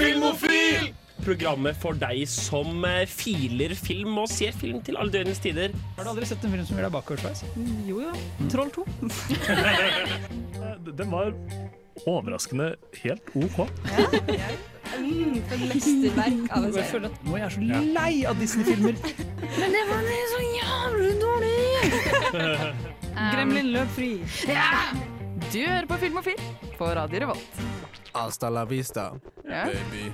Filmofil! Programmet for deg som eh, filer film og ser film til alle døgnets tider. Har du aldri sett en film som gjør deg bakoversveis? Jo jo. Troll 2. Den var overraskende helt OK. Mm, for mesterverk av en Jeg serie. føler at nå er jeg så lei av Disney-filmer. Men det var så jævlig dårlig! Gremlin løp fri. Du hører på Filmofil på Radio Revolt. Hasta la vista, Ja. baby.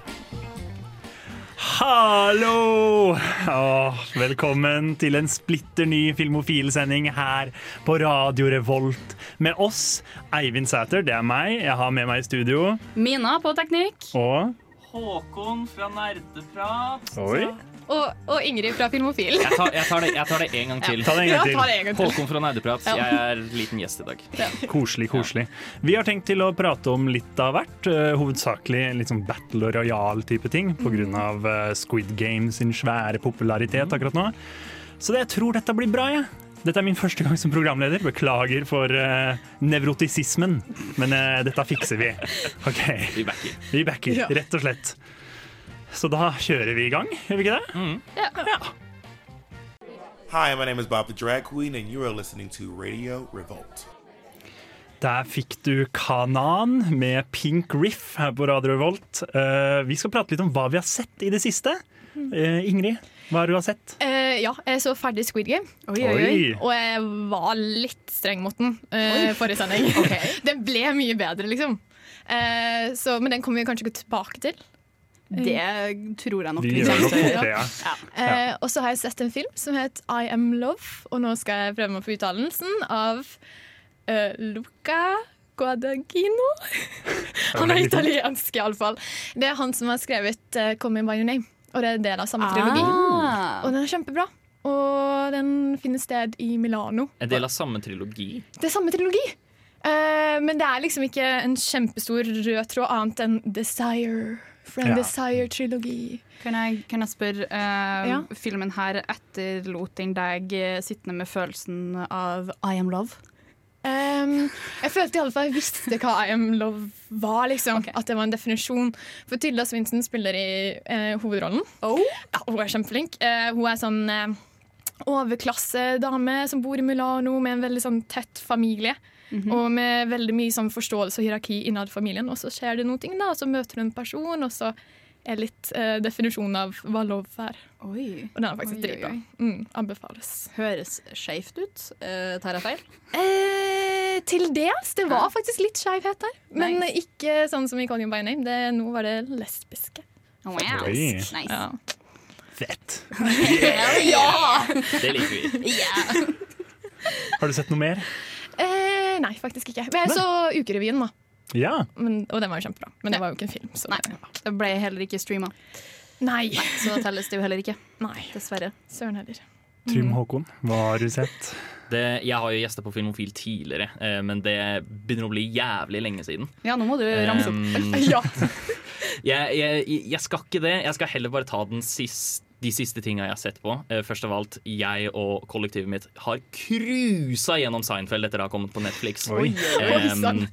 Hallo! Åh, velkommen til en splitter ny Filmofil-sending her på Radio Revolt. Med oss, Eivind Sæter, det er meg. Jeg har med meg i studio. Mina på teknikk. Og Håkon fra Nerdeprat. Oi, Og, og Ingrid fra Filmofil. Jeg tar, jeg, tar det, jeg tar det en gang til. ta det en gang til. det en gang til. Håkon fra Nerdeprat. Jeg er liten gjest i dag. Koselig, koselig. Vi har tenkt til å prate om litt av hvert. Uh, hovedsakelig litt sånn Battle royal-type ting pga. Uh, Squid Game sin svære popularitet akkurat nå. Så det, jeg tror dette blir bra, jeg. Dette er min første gang som programleder. Beklager for uh, nevrotisismen, men uh, dette fikser vi. OK, Vi backer. vi backer, rett og slett. Så da kjører vi i gang, gjør vi ikke det? Hi, my name is Bob the Drag Queen, and you are listening to Radio Revolt. Der fikk du Kanan med Pink Riff her på Radio Revolt. Uh, vi skal prate litt om hva vi har sett i det siste. Uh, Ingrid, hva har du har sett? Uh, ja, jeg så ferdig Squid Game, Oi, oi, oi. Og jeg var litt streng mot den eh, forrige sending. den ble mye bedre, liksom. Eh, så, men den kommer vi kanskje ikke tilbake til. Det tror jeg nok Vi gjør nok fort det, ja. Eh, og så har jeg sett en film som het I Am Love, og nå skal jeg prøve meg på uttalelsen av uh, Luca Guadagino. Han er italiensk, iallfall. Det er han som har skrevet uh, 'Come in By Your Name, og det er en del av samme trilogi. Ah. Og den er kjempebra. Og den finner sted i Milano. En del av samme trilogi. Det er samme trilogi. Uh, men det er liksom ikke en kjempestor rød tråd annet enn Desire. From Ja. Desire-trilogi. Kan jeg, kan jeg spørre, uh, Ja. filmen her etterlot den deg eh, sittende med følelsen av I am love? Um, jeg følte i alle fall jeg visste hva I am love var. liksom At det var en definisjon. For Tilda Svinsen spiller i uh, hovedrollen. Ja, hun er kjempeflink. Uh, hun er sånn overklassedame som bor i Milano med en veldig sånn tett familie. Og med veldig mye sånn forståelse og hierarki innad familien. Og så skjer det noe, ting da, og så møter du en person, og så er litt eh, definisjonen av hva lov er. Oi. Og den er faktisk dritbra. Mm, anbefales. Høres skeivt ut. Eh, tar jeg feil? Eh, til dels. Det var faktisk litt skeivhet der. Men Nice. ikke sånn som i Calling by Name. Det, nå var det lesbiske. Wow. Nice. Ja. Fett. Det liker vi. Har du sett noe mer? Eh, nei, faktisk ikke. Men jeg så Ukerevyen, da. Ja. Men, og den var jo kjempebra. Men det var jo ikke en film. Så Nei, det ble heller ikke streama, nei. så da telles det jo heller ikke. nei. Dessverre. Søren heller. Trym Håkon, hva har du sett? Det, jeg har jo gjester på Filmofil tidligere, eh, men det begynner å bli jævlig lenge siden. Ja, nå må du ramse opp. Um, Ja. jeg, jeg, jeg skal ikke det. Jeg skal heller bare ta den siste de siste tinga jeg har sett på. Eh, Først av alt, jeg og kollektivet mitt har cruisa gjennom Seinfeld etter det har kommet på Netflix. Oi. Um,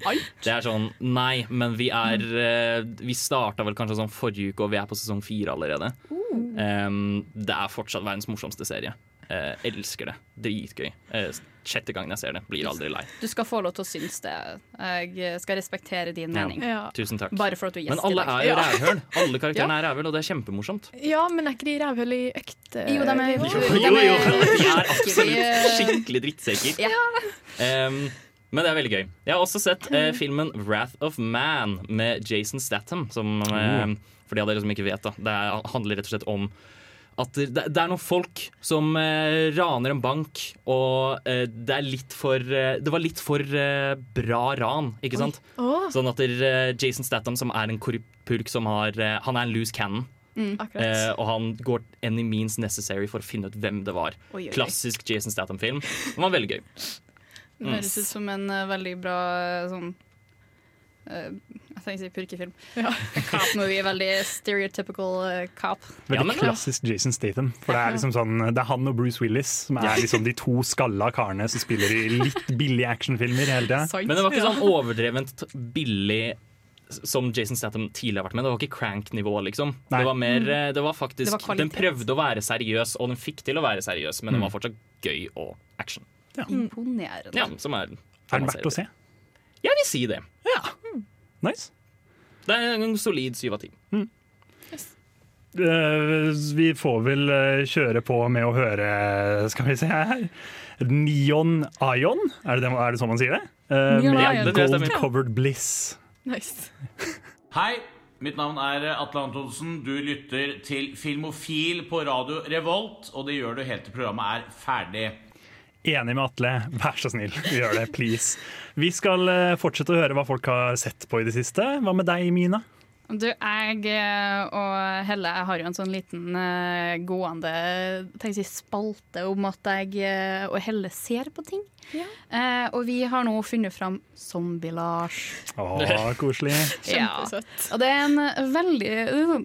det er sånn Nei, men vi er eh, Vi starta vel kanskje sånn forrige uke, og vi er på sesong fire allerede. Um, det er fortsatt verdens morsomste serie. Eh, elsker det. Dritgøy. Eh, sjette gangen jeg ser det. Blir aldri lei. Du skal få lov til å synes det. Jeg skal respektere din Ja. mening. Ja. Tusen takk. Bare for at du er Men gjest i alle er jo Ja. rævhøl. Alle karakterene er rævhøl, og det er kjempemorsomt. ja, men er ikke de rævhøl i ekte Jo, de er- Jo, de jo, jo, de er absolutt skikkelig drittsekker. Ja. Um, men det er veldig gøy. Jeg har også sett eh, filmen 'Wrath of Man' med Jason Statham. Som, eh, for de av dere som ikke vet, da. Det er, handler rett og slett om at det, det er noen folk som eh, raner en bank, og eh, det er litt for eh, Det var litt for eh, bra ran, ikke sant? Oh. Sånn at eh, Jason Statham, som er en korrupulk som har eh, Han er en loose cannon. Eh, og han går any means necessary for å finne ut hvem det var. Oi, oi, oi. Klassisk Jason Statham-film. Den var veldig gøy. Det høres ut som en uh, veldig bra sånn eh, Jeg tenker å si purkefilm. Ja. cop-movie. Veldig stereotypical uh, cop. Veldig Ja, men- klassisk Jason Statham. For det er liksom sånn Det er han og Bruce Willis som er liksom de to skalla karene som spiller i litt billige actionfilmer hele tida. Men det var ikke sånn overdrevent billig som Jason Statham tidligere har vært med. Det var ikke crank-nivå, liksom. Nei. Det var mer eh, Det var faktisk Det var. Den prøvde å være seriøs, og den fikk til å være seriøs, men den var fortsatt gøy og action. Imponerende. Ja, som er Er den verdt å se? Jeg vil si det. Ja. Nice. Det er en solid syv av ti. Eh, vi får vel eh, kjøre på med å høre Skal vi se her Neon Ion, er det, det, er det sånn man sier det? Eh, Neon med Gold. Covered Bliss. Nice. Hei, mitt navn er Atle Antonsen. Du lytter til Filmofil på radio Revolt, og det gjør du helt til programmet er ferdig. Enig med Atle, vær så snill, gjør det, please. Vi skal eh, fortsette å høre hva folk har sett på i det siste. Hva med deg, Mina? Du, jeg eh, og Helle jeg har jo en sånn liten eh, gående jeg, si, spalte om at jeg og Helle ser på ting. Eh, og vi har nå funnet fram Zombie-Lars. Å, koselig. Kjempesøtt. Og det er en veldig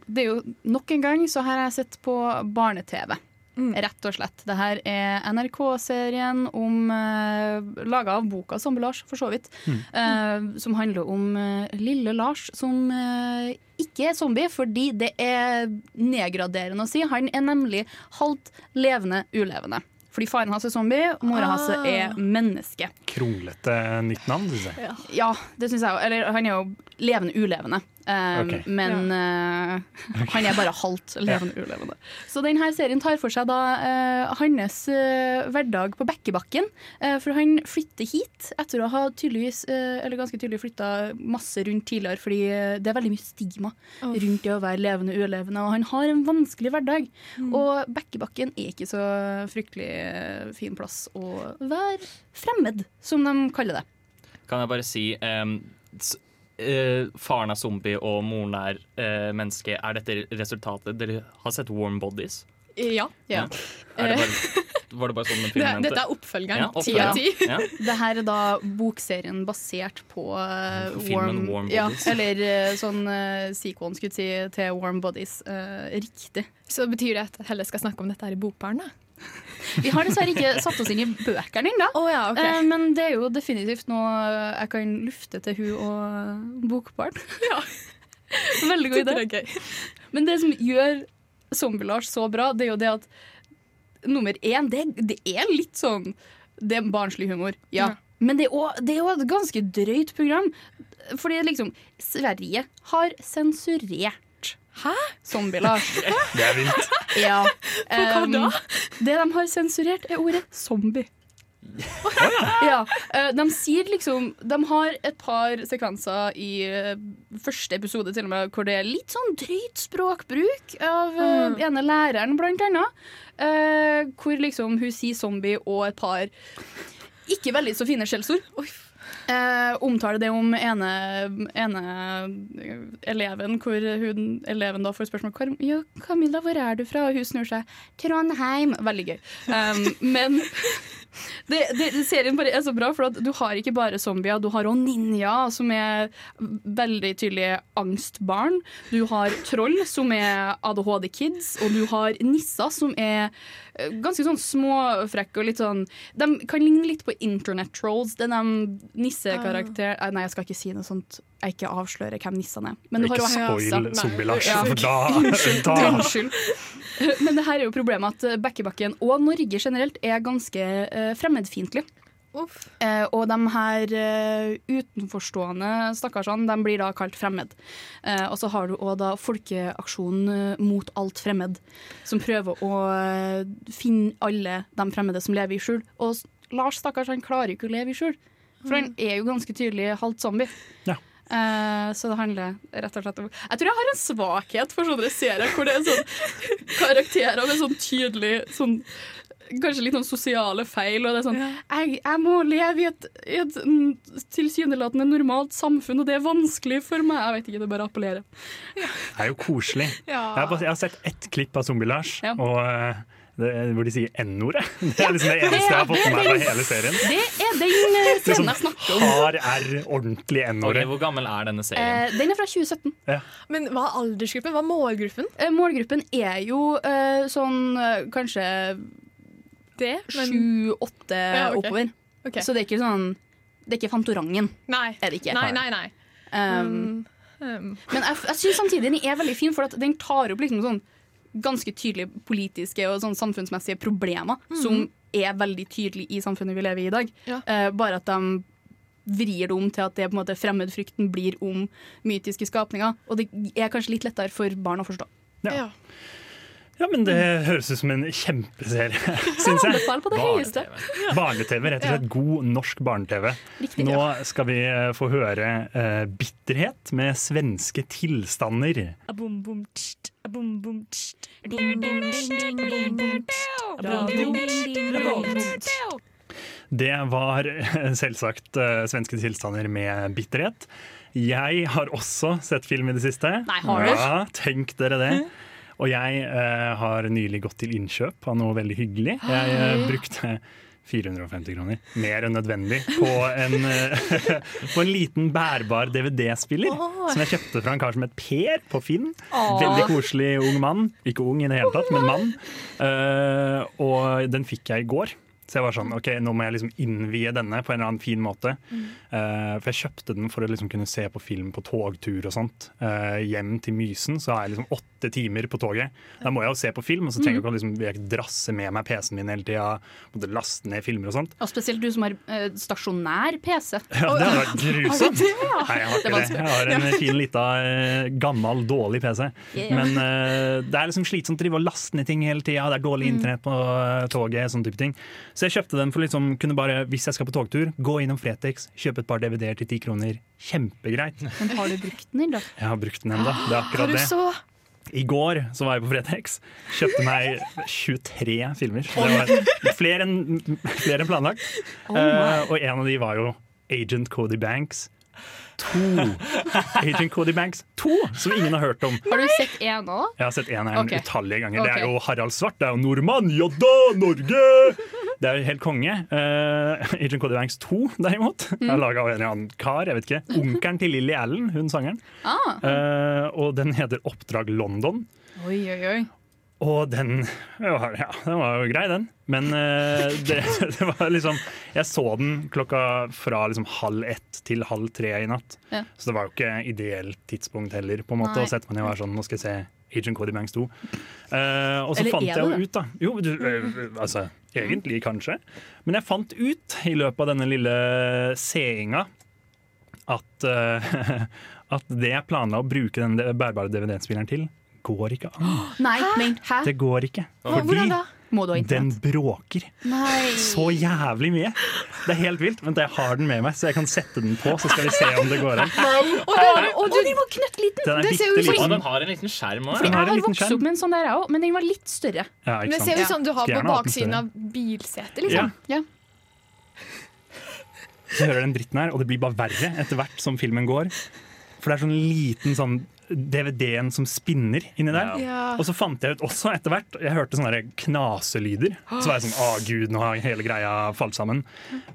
Det er jo Nok en gang så har jeg sett på barne-TV. Rett og slett. Det her er NRK-serien om uh, laga av boka Zombie Lars, for så vidt. eh, som handler om eh, lille Lars som eh, ikke er zombie, fordi det er nedgraderende å si. Han er nemlig halvt levende ulevende. Fordi faren hans er zombie, og mora hans Ah. er menneske. Kronglete nytt navn, syns jeg. Ja, det syns jeg òg. Eller han er jo levende ulevende. Eh, okay. Men eh, han er bare halvt levende ulevende. Så denne serien tar for seg da uh, hans uh, hverdag på Bekkebakken. For han flytter hit etter å ha tydeligvis, eller ganske tydelig flytta masse rundt tidligere, fordi det er veldig mye stigma Oh. rundt det å være levende ulevende, og han har en vanskelig hverdag. Og Bekkebakken er ikke så fryktelig fin plass å være fremmed, som de kaller det. Kan jeg bare si um, eh, Faren er zombie og moren er eh, menneske. Er dette resultatet? Dere har sett Warm Bodies? Ja. Ja. Er det bare, var det bare sånn den filmen dette er oppfølgeren. Ti av ti. Det her er da bokserien basert på uh, Warm, Warm ja, Bodies. Eller uh, sånn uh, sequelen skulle si til Warm Bodies. Uh, riktig. Så betyr det at Helle skal snakke om dette her i Bokbarn? da? Vi har dessverre ikke satt oss inn i bøkene ennå. oh, ja, ok. Uh, men det er jo definitivt noe jeg kan lufte til hun og bokbarn. Ja. Veldig god idé. Er. Men det som gjør Zombie-Lars så bra, det er jo det at nummer én, det, det er litt sånn Det er barnslig humor, ja. Ja. Men det det er jo et ganske drøyt program. Fordi liksom Sverige har sensurert Hæ? Zombie-Lars. Det er vilt. ja. hva Um, da? Det de har sensurert, er ordet zombie. ja. eh, De sier liksom De har et par sekvenser i eh, første episode til og med hvor det er litt sånn drøyt språkbruk av mm. ene læreren, blant annet. eh, hvor liksom hun sier zombie og et par ikke veldig så fine skjellsord. Eh, omtaler det om ene, ene eleven, hvor hun, eleven da får spørsmål hvor, ja, 'Camilla, hvor er du fra?' Og hun snur seg 'Trondheim'. Veldig gøy. Um, men det, det, serien bare er så bra, for du har ikke bare zombier, du har òg ninja, som er veldig tydelige angstbarn. Du har troll, som er ADHD-kids, og du har nisser, som er eh, ganske sånn småfrekke og litt sånn De kan ligne litt på Internet Trolls. Det er de nissekarakter... Eh, Nei, jeg skal ikke si noe sånt. Jeg ikke avslører hvem nissene er. Men du har Ikke jo spoil Nei. Zombie-Lars, Ja. for da, Unnskyld. Men det her er jo problemet at eh, Bekkebakken og Norge generelt er ganske uh, fremmedfiendtlige. Uff. Eh, og de her uh, utenforstående stakkarsene de blir da kalt fremmed. Eh, og så har du òg da Folkeaksjonen eh, mot alt fremmed, som prøver å uh, finne alle de fremmede som lever i skjul. Og Lars stakkars, han klarer jo ikke å leve i skjul, for han er jo ganske tydelig halvt zombie. Ja. Eh, så det handler rett og slett om Jeg tror jeg har en svakhet for sånne serier hvor det er sånn karakterer med sånn tydelig sånn Kanskje litt sånn sosiale feil. Og det er sånn jeg, jeg må leve i et, i et mm, tilsynelatende normalt samfunn, og det er vanskelig for meg. Jeg vet ikke, det bare appellerer. Det er jo koselig. Ja. Jeg har, bare, jeg har sett ett klipp av Zombie-Lars, Ja. og eh, hvor de sier N-ordet. Det er liksom det eneste jeg har fått med meg fra hele serien. Det er den eh, Det scenen sånn jeg snakker om. hard R, ordentlig N-ordet. hvor gammel er denne serien? Eh, den er fra 2017. Men hva er aldersgruppen? Hva er målgruppen? Eh, målgruppen er jo eh, sånn kanskje Det? Men, sju-åtte Ja, ok. oppover. Okay. Så det er ikke sånn Det er ikke Fantorangen. Nei. Er det ikke. Nei, nei, nei. Um, Mm. Um, Men jeg, jeg syns samtidig den er veldig fin, for at den tar opp liksom sånn ganske tydelige politiske og sånn samfunnsmessige problemer som er veldig tydelige i samfunnet vi lever i i dag. Ja. Eh, bare at de vrir det om til at det på en måte fremmedfrykten blir om mytiske skapninger. Og det er kanskje litt lettere for barn å forstå. Ja. ja. Ja, men det høres ut som en kjempeserie, syns jeg. Anbefale på det høyeste. Barne-TV, rett og slett god norsk barne-TV. Nå skal vi eh, få høre uh, 'Bitterhet' med svenske tilstander. Det var eh, selvsagt uh, svenske tilstander med bitterhet. Jeg har også sett film i det siste. Nei, har du? Ja, tenk dere det. Og jeg eh, har nylig gått til innkjøp av noe veldig hyggelig. Jeg eh, brukte 450 kroner, mer enn nødvendig, på en, eh, på en liten bærbar DVD-spiller. Som jeg kjøpte fra en kar som het Per på Finn. Veldig koselig ung mann. Ikke ung i det hele tatt, men mann. Uh, og den fikk jeg i går. Så jeg var sånn, ok, nå må jeg liksom innvie denne på en eller annen fin måte. Eh, for jeg kjøpte den for å liksom kunne se på film på togtur og sånt. Eh, hjem til Mysen så har jeg liksom åtte timer på toget. Da må jeg jo se på film, og så trenger jeg ikke å liksom, jeg drasse med meg PC-en min hele tida. Måtte laste ned filmer og sånt. Og spesielt du som har eh, stasjonær PC. Ja, det hadde vært grusomt. det, ja? Nei, jeg har ikke det. Jeg har en fin lita eh, gammel, dårlig PC. Men eh, det er liksom slitsomt å drive og laste ned ting hele tida. Det er dårlig internett på eh, toget. sånn type ting Så jeg kjøpte den for liksom kunne bare, hvis jeg skal på togtur, gå innom Fretex, kjøpe et par DVD-er til ti kroner. Kjempegreit. Men har du brukt den, da? Jeg har brukt den ennå. Det er akkurat det. så I går så var jeg på Fretex. Kjøpte meg 23 filmer. Det var flere enn flere enn planlagt. Uh, og en av de var jo Agent Cody Banks 2. Agent Cody Banks 2, som ingen har hørt om. Har du sett én òg? Jeg har sett en her okay. utallige ganger. Det er jo Harald Svart, det er jo nordmann. Ja da, Norge! Det er helt konge. Uh, Agent Cody Banks 2, derimot, Mm. er laga av en eller annen kar. jeg vet ikke Onkelen til Lily Allen, hun sangeren. Ah. Uh, og den heter Oppdrag London. Oi, oi, oi. Og den ja, ja, den var jo grei, den. Men uh, det, det var liksom Jeg så den klokka fra liksom halv ett til halv tre i natt. Ja. Så det var jo ikke ideelt tidspunkt heller, på en måte, Nei. å sette meg ned og være sånn Nå skal jeg se Agent Cody Banks 2. Uh, og så Eller fant jeg jo ut, da. Jo, du, eh, altså egentlig kanskje. Men jeg fant ut i løpet av denne lille seeinga at, uh, at det jeg planla å bruke den bærbare DVD-spilleren til, går ikke an. Nei, men hæ? Det går ikke. Hvordan Fordi da? Må du ha den bråker Nei. så jævlig mye. Det er helt vilt. Vent, jeg har den med meg, så jeg kan sette den på. Så skal vi se om det går an. Og den, og den var knøttliten! Den Det ser ut som- Og liten. den har en liten skjerm òg. Jeg har har en liten vokst opp med en sånn der òg, men den var litt større. Ja, ikke Det ser ut som du har på baksiden av bilsetet, Ja. liksom. Ja. Så hører den dritten her, og det blir bare verre etter hvert som filmen går. For det er sånn liten sånn DVD-en som spinner inni der. Ja. Og så fant jeg ut også etter hvert Jeg hørte sånne knaselyder. Så var jeg sånn Å, gud, nå har hele greia falt sammen.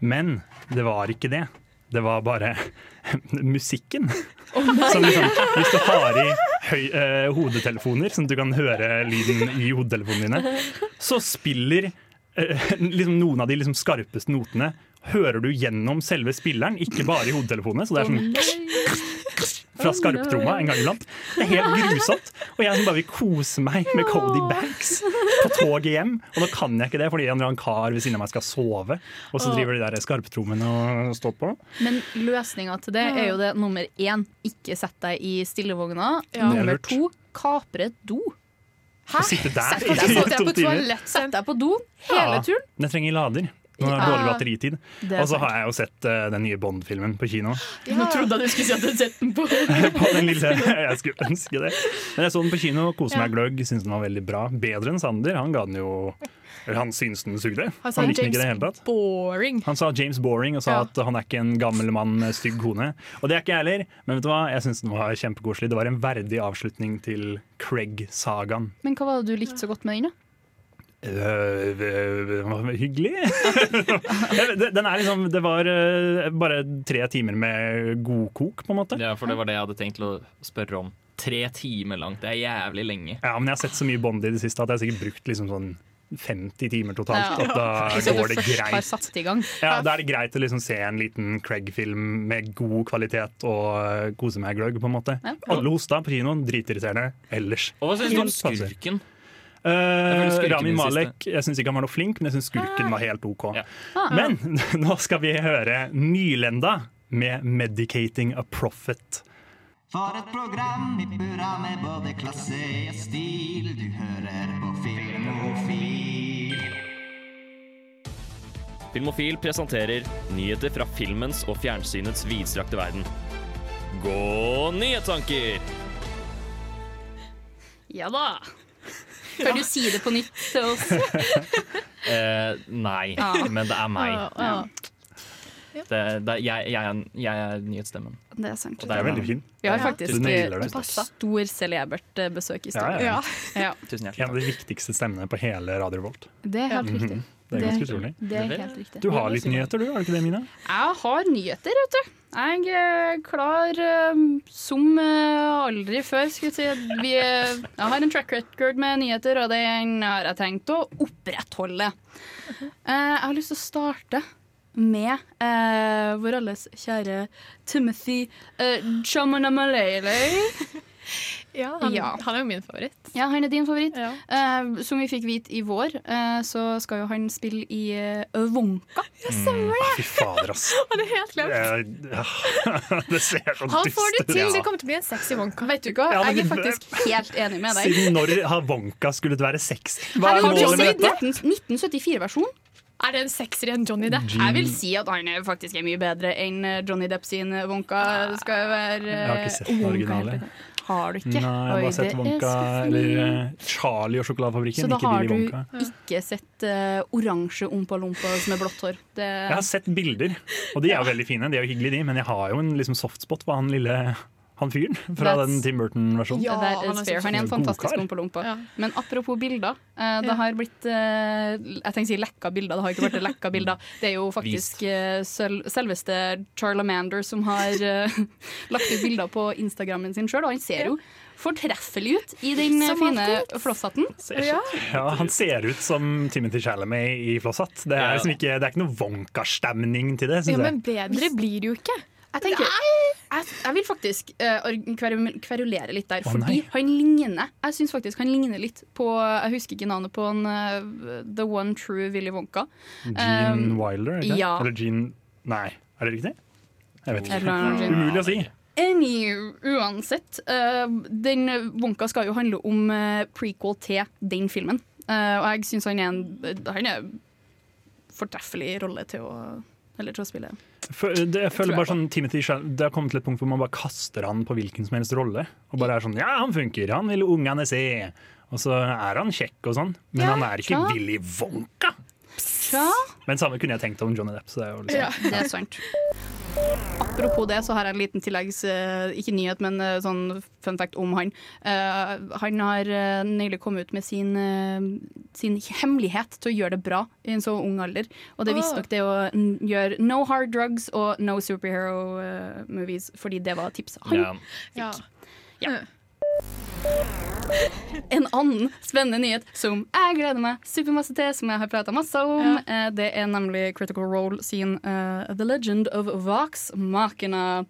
Men det var ikke det. Det var bare musikken. Som liksom, hvis du har i høy, eh, hodetelefoner, sånn at du kan høre lyden i hodetelefonene dine, så spiller eh, liksom noen av de liksom skarpeste notene hører du gjennom selve spilleren, ikke bare i hodetelefonene. Så det er sånn fra skarptromma en gang iblant. Det er helt grusomt. Og jeg som bare vil kose meg med Cody Banks på toget hjem. Og nå kan jeg ikke det fordi en eller annen kar ved siden av meg skal sove. Og så driver de der skarptrommene og står på. Men løsninga til det er jo det nummer én, ikke sett deg i stillevogna. Ja. Er Nummer to, kapre et do. Hæ? sitte der i to på timer. toalettet. Sett deg på do hele turen. Men jeg trenger lader. Nå har jeg dårlig batteritid. Er Og så har jeg jo sett uh, den nye Bond-filmen på kino. Nå trodde jeg du skulle si at du hadde sett den på på den lille, jeg skulle ønske det. Men jeg så den på kino, koste meg gløgg, syntes den var veldig bra. Bedre enn Sander. Han ga den jo eller Han syntes den sugde. Han sa Han likte den ikke i det hele tatt. Boring. Han sa James Boring og sa Ja. at han er ikke en gammel mann med stygg kone. Og det er ikke jeg heller, men vet du hva? jeg syns den var kjempekoselig. Det var en verdig avslutning til Craig-sagaen. Men hva var det du likte så godt med den? Øh, hyggelig? Den er liksom Det var bare tre timer med godkok, på en måte. Ja, for det var det jeg hadde tenkt å spørre om. Tre timer langt, det er jævlig lenge. Ja, men jeg har sett så mye Bond i det siste at jeg har sikkert brukt liksom sånn 50 timer totalt. Ja. At da går det greit. satt i gang. Ja, Da er det greit å liksom se en liten Craig-film med god kvalitet og kose meg gløgg, på en måte. Ja. Alle hosta på kinoen, dritirriterende ellers. Og hva syns du om skurken? Eh, skurken Rami Malek jeg syns ikke han var noe flink, men jeg syns skurken var helt OK. Ja. Ah. Men nå skal vi høre Nylenda med 'Medicating a Prophet'. For et program i burra med både klasse og stil. Du hører på Filmofil. Filmofil presenterer nyheter fra filmens og fjernsynets vidstrakte verden. Gå nyhetstanker! Ja da. Kan du si det på nytt til oss? Eh, nei, men det er meg. Ja. Det, det, jeg, jeg, jeg er nyhetsstemmen. Det er sant. Og Det er veldig fin. Vi har faktisk ja. stor celebert eh, besøk i Ja, studio. ja. Ja. Ja. Tusen En av de viktigste stemmene på hele Radio Volt. Det er helt riktig. Det er ganske utrolig. Det er helt riktig. Du har litt nyheter, du? Har du ikke det, Mina? Jeg har nyheter, vet du. Jeg er klar eh, som eh, aldri før. Skal jeg, si. Vi, eh, jeg har en track record med nyheter, og den har jeg tenkt å opprettholde. Eh, jeg har lyst til å starte med eh, vår alles kjære Timothy uh, Chamanamalele. Ja, han, Ja. han er jo min favoritt. Ja, han er din favoritt. Ja. Uh, som vi fikk vite i vår, uh, så skal jo han spille i uh, Wonka. Ah, Fy fader, ass. Han er helt glemt. Eh, ja. Det ser så Han får det til! Ja. Det kommer til å bli en sexy Wonka. Vet du hva? Ja, men jeg er faktisk helt enig med deg. Siden når har Wonka skullet være sexy? Hva er har målet med dette? 1974-versjon. Er det en sexyere enn Johnny Depp? Jeg vil si at han er faktisk er mye bedre enn eh, Johnny Depp sin eh, Wonka. Det skal jo være Jeg har ikke eh, sett den originale. Har du ikke? Nei, jeg har Oi, bare sett Wonka eller eh, Charlie og sjokoladefabrikken, Så da ikke har du ikke sett uh, oransje Ompa Lompas med blått hår. Det, Jeg har sett bilder, og de er jo veldig fine. De er jo hyggelige, de, men jeg har jo en liksom, softspot på han lille han fyren fra That's- den Tim Burton-versjonen. Ja, han er Han er en fantastisk kar. Lompa. Ja. Men apropos bilder. eh, det har blitt eh, Jeg tenker å si lekka bilder, det har ikke vært lekka bilder. Det er jo faktisk sel selveste Charlamander som har lagt ut bilder på Instagrammen sin sjøl, og han ser jo fortreffelig ut i den Som fine flosshatten. Ja. Ja, han ser ut som Timothy Chalamet i Flosshatt. Det er, Ja. liksom ikke, det er ikke noe Wonka-stemning til det, ja, syns jeg. men bedre blir det jo ikke. Jeg tenker jeg, jeg vil faktisk uh, kverulere litt der, oh, fordi nei. han ligner Jeg syns faktisk han ligner litt på Jeg husker ikke navnet på han uh, The One True Willy Wonka. Gene Um, Wilder, ikke? ja. Eller Gene Nei, er det riktig? Jeg vet ikke. Umulig å si. Any, uansett, Uh, den Wonka skal jo handle om uh, prequel til den filmen. Uh, og jeg syns han er en Han er fortreffelig rolle til å Eller til å spille. Det, jeg føler bare sånn Timothy Det har kommet til et punkt hvor man bare kaster han på hvilken som helst rolle. Og bare er sånn Ja, han funker, han vil ungene se. Og så er han kjekk og sånn, men Ja, han er ikke ja. Willy Wonka. Ja, Men samme kunne jeg tenkt om Johnny Depp. Så det er jo liksom, det er sant. Apropos det, så har jeg en liten tilleggs... eh, ikke nyhet, men eh, sånn fun fact om han. Uh, han har nylig kommet ut med sin, uh, sin hemmelighet til å gjøre det bra i en så ung alder. Og det visstnok det å gjøre no hard drugs og no superhero uh, movies, fordi det var tipset han Ja. Ja. En annen spennende nyhet som jeg gleder meg supermasse til, som jeg har prata masse om, ja. det er nemlig Critical Role sin uh, The Legend of Vox Machina.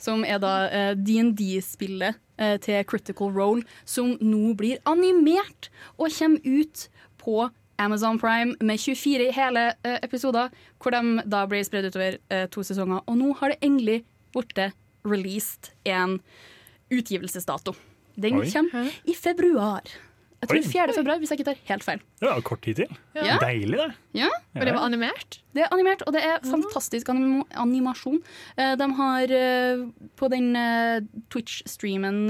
Som er da uh, DND-spillet uh, til Critical Role, som nå blir animert og kommer ut på Amazon Prime med 24 hele eh, episoder, hvor de da blir spredd utover eh, to sesonger. Og nå har det endelig blitt released en utgivelsesdato. Den Oi. kommer i februar. Jeg tror Oi. 4. februar, hvis jeg ikke tar helt feil. Det var kort tid til. Ja. Deilig, det. Ja, Og det var animert? Det er animert, og det er fantastisk anim animasjon. Eh, de har eh, på den eh, Twitch-streamen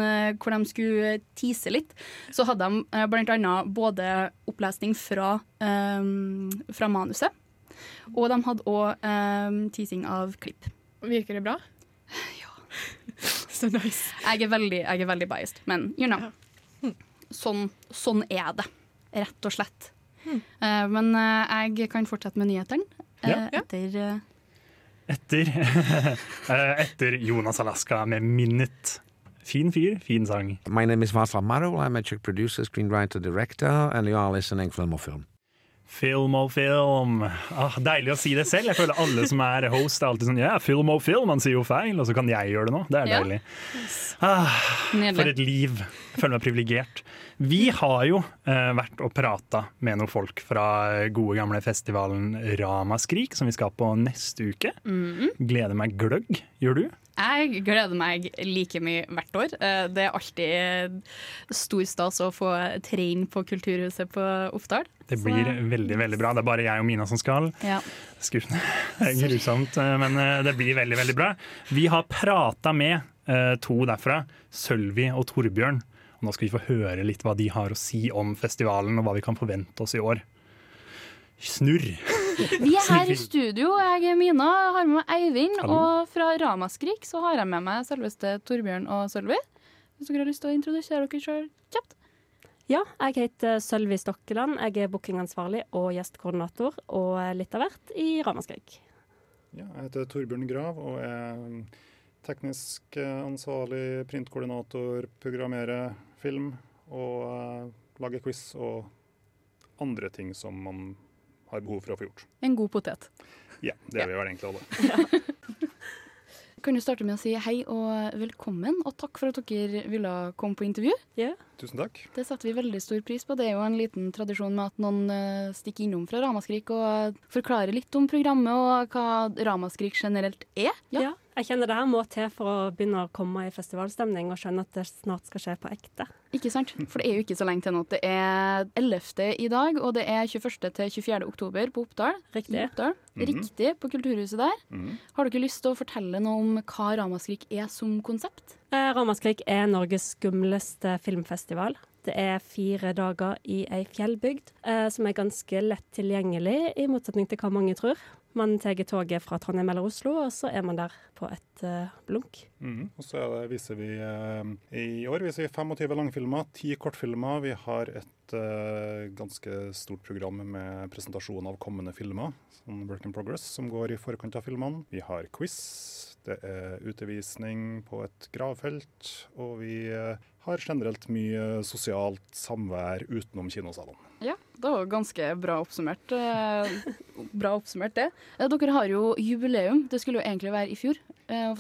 hvor de skulle tease litt, så hadde de blant annet både opplesning fra, um, fra manuset, og de hadde òg um, teasing av klipp. Virker det bra? Ja. Så nice. Jeg er veldig, jeg er veldig biased, men you know. Sånn, sånn er det, rett og slett. Uh, men uh, jeg kan fortsette med nyhetene uh, etter Etter, etter Jonas Alaska med 'Minute'. Fin fyr, fin sang. My name is Václav Marou. I'm a Czech producer, screenwriter, director, and you are listening Film or Film. Film og film. Ah, deilig å si det selv. Jeg føler alle som er host, er alltid sånn Ja, film og film, man sier jo feil, og så kan jeg gjøre det nå. Det er deilig. Ah, for et liv. Jeg føler meg privilegert. Vi har jo eh, vært og prata med noen folk fra gode gamle festivalen Ramaskrik, som vi skal på neste uke. Mhm. Gleder meg gløgg. Gjør du? Jeg gleder meg like mye hvert år. Eh, Det er alltid stor stas å få trene på Kulturhuset på Oppdal. Det blir veldig veldig bra. Det er bare jeg og Mina som skal. Ja. Skuffende. Det er grusomt, eh, men eh, det blir veldig veldig bra. Vi har prata med to derfra, Sølvi og Torbjørn. Og nå skal vi få høre litt hva de har å si om festivalen, og hva vi kan forvente oss i år. Snurr! Vi er her i studio. Jeg er Mina, har med meg Eivind. Hallo. Og fra Ramaskrik så har jeg med meg selveste Torbjørn og Sølvi. Hvis dere har lyst til å introdusere dere sjøl kjapt. Ja, jeg heter Sølvi Stokkeland. Jeg er bookingansvarlig og gjestkoordinator, og litt av hvert i Ramaskrik. Ja, jeg heter Torbjørn Grav og er teknisk ansvarlig, printkoordinator, programmerer film og uh, lager quiz og andre ting som man har behov for å få gjort. En god potet. Ja, det er vi vel egentlig alle. Kan du starte med å si hei og velkommen, og takk for at dere ville komme på intervju. Tusen takk. Det setter vi veldig stor pris på. Det er jo en liten tradisjon med at noen eh, stikker innom fra Ramaskrik og forklarer litt om programmet og hva Ramaskrik generelt er. Ja. Jeg kjenner det her må til for å begynne å komme i festivalstemning og skjønne at det snart skal skje på ekte. Ikke sant? For det er jo ikke så lenge til nå. Det er 11. i dag, og det er 21. til 24. oktober på Oppdal. Riktig. Oppdal. Mm -hmm. Riktig, på Kulturhuset der. Mhm. Har dere lyst til å fortelle noe om hva Ramaskrik er som konsept? Eh, Ramaskrik er Norges skumleste filmfestival. Det er fire dager i ei fjellbygd eh, som er ganske lett tilgjengelig, i motsetning til hva mange tror. Man tar toget fra Trondheim eller Oslo, og så er man der på et uh, blunk. Mm. Og så det, viser vi uh, I år viser vi 25 langfilmer, 10 kortfilmer. Vi har et uh, ganske stort program med presentasjon av kommende filmer, sånn work in progress, som går i forkant av filmene. Vi har quiz, det er utevisning på et gravfelt, og vi har generelt mye sosialt samvær utenom kinosalene. Ja, det var ganske bra oppsummert. eh, bra oppsummert det. Dere har jo jubileum. Det skulle jo egentlig være i fjor,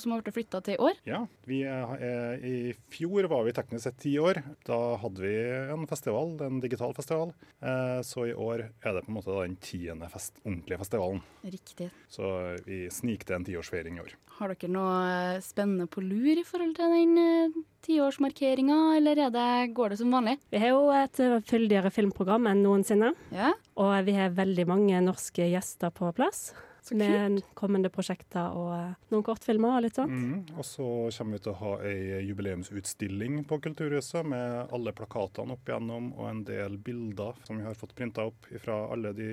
som har blitt flytta til i år. Ja, vi er, er, I fjor var vi teknisk sett ti år. Da hadde vi en festival, en digital festival. Eh, så i år er det på en måte den tiende fest, ordentlige festivalen. Riktig. Så vi snikte en tiårsfeiring i år. Har dere noe eh, spennende på lur i forhold til den eh, tiårsmarkeringa, eller er det, går det som vanlig? Vi har jo et eh, fyldigere filmprogram enn noensinne. Ja. Og vi har veldig mange norske gjester på plass. Med kommende prosjekter og eh, noen kortfilmer og litt sånt. Mm. Og så kommer vi til å ha ei jubileumsutstilling på Kulturhuset med alle plakatene opp igjennom og en del bilder som vi har fått printa opp fra alle de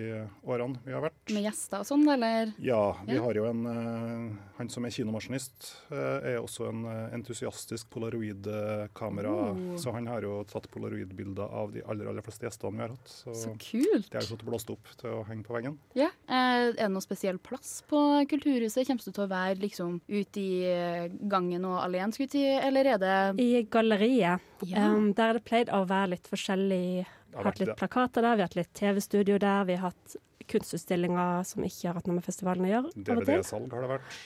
årene vi har vært. Med gjester og sånn, eller? Ja, vi Ja. har jo en eh, Han som er kinomaskinist, eh, er også en entusiastisk polaroid-kamera. Oh. Så han har jo tatt polaroid-bilder av de aller aller fleste gjestene vi har hatt. Så, Så kult. Det har vi fått blåst opp til å henge på veggen. Ja. Eh, er det noe spesiell plass på Kulturhuset? Kommer du til å være liksom ute i eh, gangen og alene, skulle si, eller er det I galleriet. Ja. Um, der er det pleid å være litt forskjellig. Vi har Hatt litt plakater der, vi har hatt litt TV-studio der, vi har hatt kunstutstillinger som ikke har hatt noe med festivalen å gjøre. DVD-salg har det vært.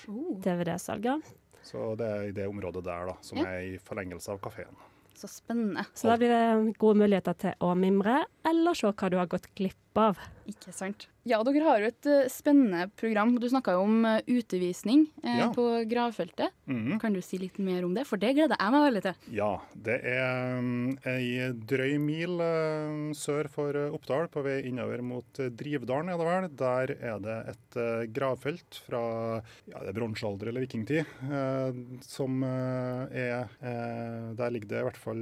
DVD-salg, ja. Så det er i det området der, da, som Ja. er i forlengelse av kafeen. Så spennende. Så da blir det gode muligheter til å mimre, eller se hva du har gått glipp av. Ikke sant. Ja, dere har jo et eh, spennende program. Du snakka jo om eh, utevisning eh, Ja. på gravfeltet. Mhm. Kan du si litt mer om det? For det gleder jeg meg veldig til. Ja, det er um, ei drøy mil sør for Oppdal, på vei innover mot Drivdalen, er det vel. Der er det et gravfelt fra ja, det er bronsealder eller vikingtid, som er Der ligger det i hvert fall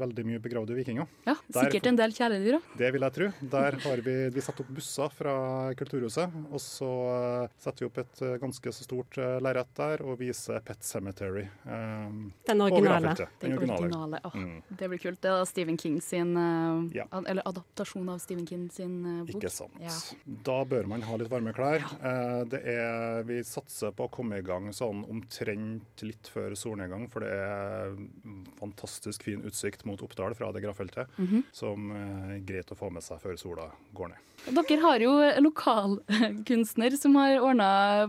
veldig mye begravde vikinger. Ja, Sikkert en del kjæledyr òg. Det vil jeg tro. Der har vi, vi satt opp busser fra fra Kulturhuset. Og så eh, setter vi opp et eh, ganske så stort eh, lerret der og viser Pet Cemetery. Um, Den originale. Den originale. Oh, Mm. Det blir kult. Det er Stephen King sin Ja. ad- Eller adaptasjon av Stephen King sin bok. Ikke sant. Ja. Da bør man ha litt varme klær. Eh, det er, vi satser på å komme i gang sånn omtrent litt før solnedgang, for det er fantastisk fin utsikt mot Oppdal fra det gravfeltet, Mhm. som eh, er greit å få med seg før sola går ned. Dere har jo lokalkunstner som har ordna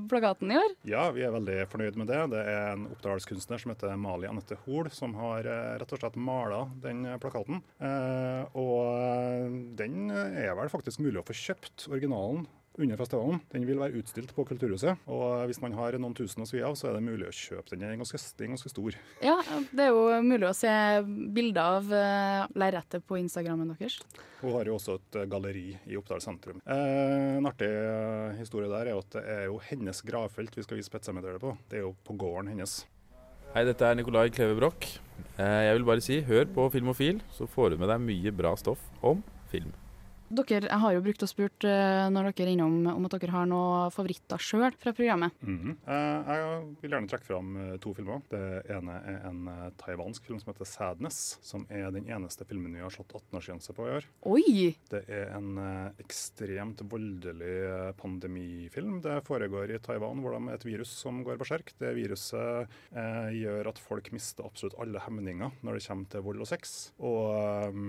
plakaten i år. Ja, vi er veldig fornøyd med det. Det er en oppdalskunstner som heter Mali Anette Hoel, som har eh, rett og slett mala den plakaten. Eh, og den er vel faktisk mulig å få kjøpt, originalen. Under festivalen. Den vil være utstilt på Kulturhuset. Og hvis man har noen tusen å svi av, så er det mulig å kjøpe den. Den er ganske, den er ganske stor. Ja, det er jo mulig å se bilder av uh, lerretet på Instagrammen deres. Hun har jo også et eh, galleri i Oppdal sentrum. Eh, en artig historie der er at det er jo hennes gravfelt vi skal vise Petsemeteret på. Det er jo på gården hennes. Hei, dette er Nicolai Kleve Broch. Eh, Jeg vil bare si, hør på Filmofil, så får du med deg mye bra stoff om film. Dere, jeg har jo brukt og spurt eh, når dere er innom om at dere har noen favoritter sjøl fra programmet. Mhm. Eh, jeg vil gjerne trekke fram eh, to filmer. Det ene er en taiwansk film som heter 'Sadness', som er den eneste filmen vi har slått 18-årsgrense på i år. Oi! Det er en ekstremt voldelig pandemifilm. Det foregår i Taiwan, hvor det er et virus som går berserk. Det viruset gjør at folk mister absolutt alle hemninger når det kommer til vold og sex. Og eh,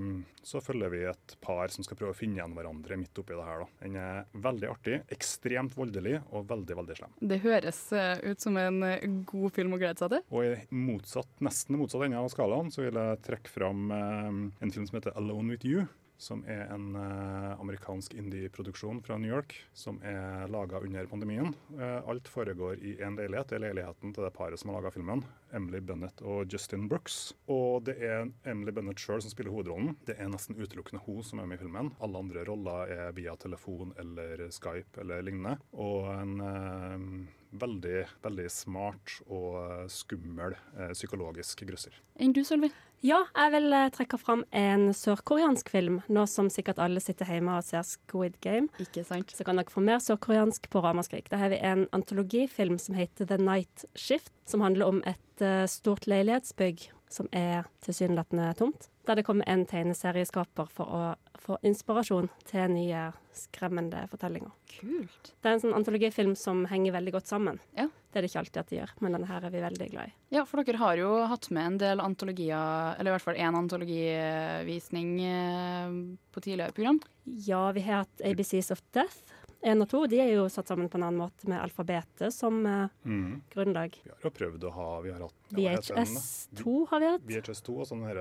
så følger vi et par som skal prøve å finne igjen hverandre midt oppi det her. Da. Den er veldig artig, ekstremt voldelig og veldig, veldig slem. Det høres eh, ut som en eh, god film å glede seg til. Og i motsatt, nesten motsatt ende av skalaen så vil jeg trekke fram eh, en film som heter 'Alone With You'. Som er en eh, amerikansk indie-produksjon fra New York som er laga under pandemien. Eh, alt foregår i en leilighet. Det er leiligheten til det paret som har laga filmen. Emily Bennett og Justin Brooks. Og det er Emily Bennett sjøl som spiller hovedrollen. Det er nesten utelukkende hun som er med i filmen. Alle andre roller er via telefon eller Skype eller lignende. Og en eh, veldig, veldig smart og eh, skummel eh, psykologisk grøsser. Enn du, Sølvi? Ja, jeg vil eh, trekke fram en sørkoreansk film, nå som sikkert alle sitter hjemme og ser Squid Game. Ikke sant. Så kan dere få mer sørkoreansk på Ramaskrik. Da har vi en antologifilm som heter The Night Shift, som handler om et stort leilighetsbygg som er tilsynelatende tomt. Der det kommer en tegneserieskaper for å få inspirasjon til nye skremmende fortellinger. Kult. Det er en sånn antologifilm som henger veldig godt sammen. Ja. Det er det ikke alltid at de gjør, men denne her er vi veldig glad i. Ja, for dere har jo hatt med en del antologier, eller i hvert fall én antologivisning eh, på tidligere program. Ja, vi har hatt ABCs of Death. Én og to de er jo satt sammen på en annen måte med alfabetet som eh, Mhm. grunnlag. Vi har jo prøvd å ha vi har hatt, ja, hva heter den da? VHS2 har vi hatt. VHS2 og sånne her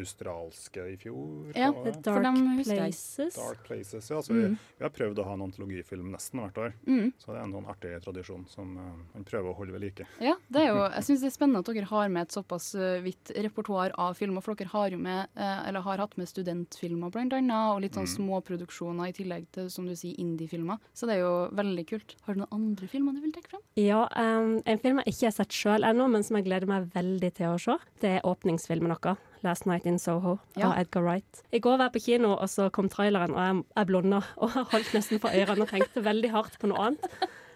australske i fjor. Ja? The Dark. Places. Dark Places. Ja, så vi, Mm. vi har prøvd å ha en antologifilm nesten hvert år. Mm. Så det er en sånn artig tradisjon som eh, man prøver å holde ved like. Ja, det er jo, jeg syns det er spennende at dere har med et såpass eh, vidt repertoar av filmer. For dere har jo med, eh, eller har hatt med studentfilmer blant annet, og litt sånn Mm. småproduksjoner i tillegg til som du sier, indie-filmer. Så det er jo veldig kult. Har du noen andre filmer du vil trekke frem? Ja, um, en film jeg ikke har sett sjøl ennå, men som jeg gleder meg veldig til å se. Det er åpningsfilmen vår. 'Last Night in Soho' Ja. av Edgar Wright. I går var jeg på kino, og så kom traileren, og jeg, jeg blunda og holdt nesten for ørene og tenkte veldig hardt på noe annet.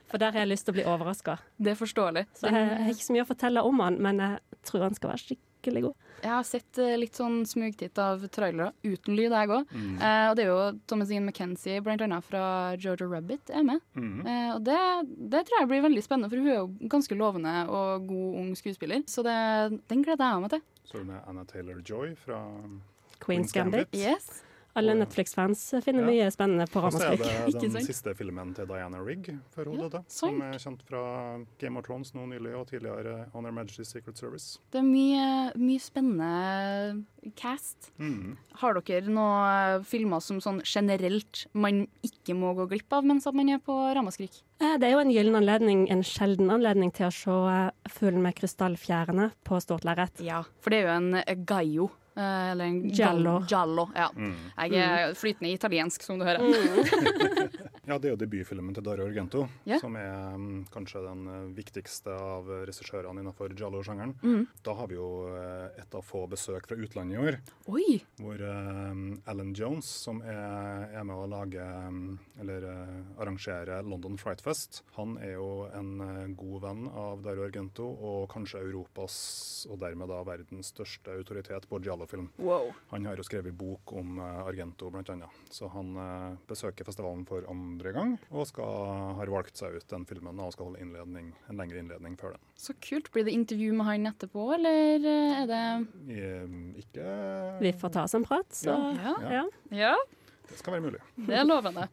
For der har jeg lyst til å bli overraska. Det er forståelig. Så jeg, jeg har ikke så mye å fortelle om han, men jeg tror han skal være skikkelig god. Jeg har sett eh, litt sånn smugtitt av trailere uten lyd, jeg òg. Mm. Eh, og det er jo Thomas Ian McKenzie, blant annet fra Georgia Rabbit, er med. Mm. Eh, og det, det tror jeg blir veldig spennende, for hun er jo ganske lovende og god ung skuespiller. Så det, den gleder jeg meg til. Så er Anna Taylor-Joy fra Queen's Gambit. Yes. Alle Netflix-fans finner Ja. mye spennende på Og så er det den siste filmen til Diana Rigg før hun Ja, døde. Som er kjent fra Game of Thrones nå nylig, og tidligere On Her Majesty's Secret Service. Det er mye, mye spennende cast. Mm. Har dere noen filmer som sånn generelt man ikke må gå glipp av mens man er på Ramaskrik? Eh, Det er jo en gyllen anledning, en sjelden anledning til å se eh, Fuglen med krystallfjærene på stort lerret. Ja, for det er jo en eh, Gaio eller en Giallo. giallo ja. Mm. Jeg er flytende italiensk, som du hører. Ja, det er jo debutfilmen til Dario Argento, yeah. som er um, kanskje den eh, viktigste av regissørene innenfor giallo-sjangeren. Mm. Da har vi jo eh, et av få besøk fra utlandet i år. Oi! Hvor um, Alan Jones, som er, er med å lage um, eller uh, arrangere London Fright Fest, han er jo en uh, god venn av Dario Argento, og kanskje Europas, og dermed da verdens største autoritet på giallo-film. Wow. Han har jo skrevet bok om eh, Argento, annet. Så han eh, besøker festivalen for andre gang, og skal, har valgt seg ut den filmen og skal holde innledning, en lengre innledning før den. Så kult. Blir det intervju med han etterpå, eller eh, er det Ikke Vi får ta oss en prat, så Ja. ja. Ja, Det skal være mulig. det er lovende.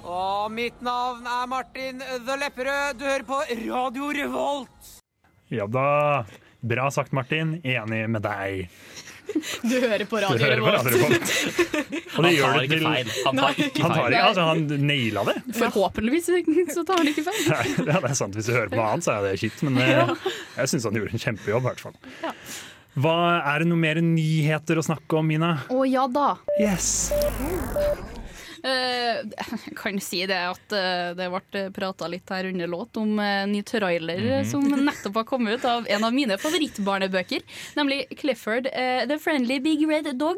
Og mitt navn er Martin The Lepperød. Du hører på Radio Revolt. Ja da. Bra sagt, Martin. Enig med deg. Du hører på radioen Radio. Revolt. Han tar ikke feil. Han tar ikke Han tar feil. altså, han naila det. Forhåpentligvis så tar han ikke feil. Nei, ja, det er sant. Hvis du hører på noe annet, så er det shit. Men eh, jeg syns han gjorde en kjempejobb, i hvert fall. Hva Er det noe mer nyheter å snakke om, Mina? Å ja da. Yes. Eh, jeg kan si det at eh, det ble prata litt her under låt om en ny trailer Mhm. som nettopp har kommet ut av en av mine favorittbarnebøker, nemlig Clifford eh, The Friendly Big Red Dog.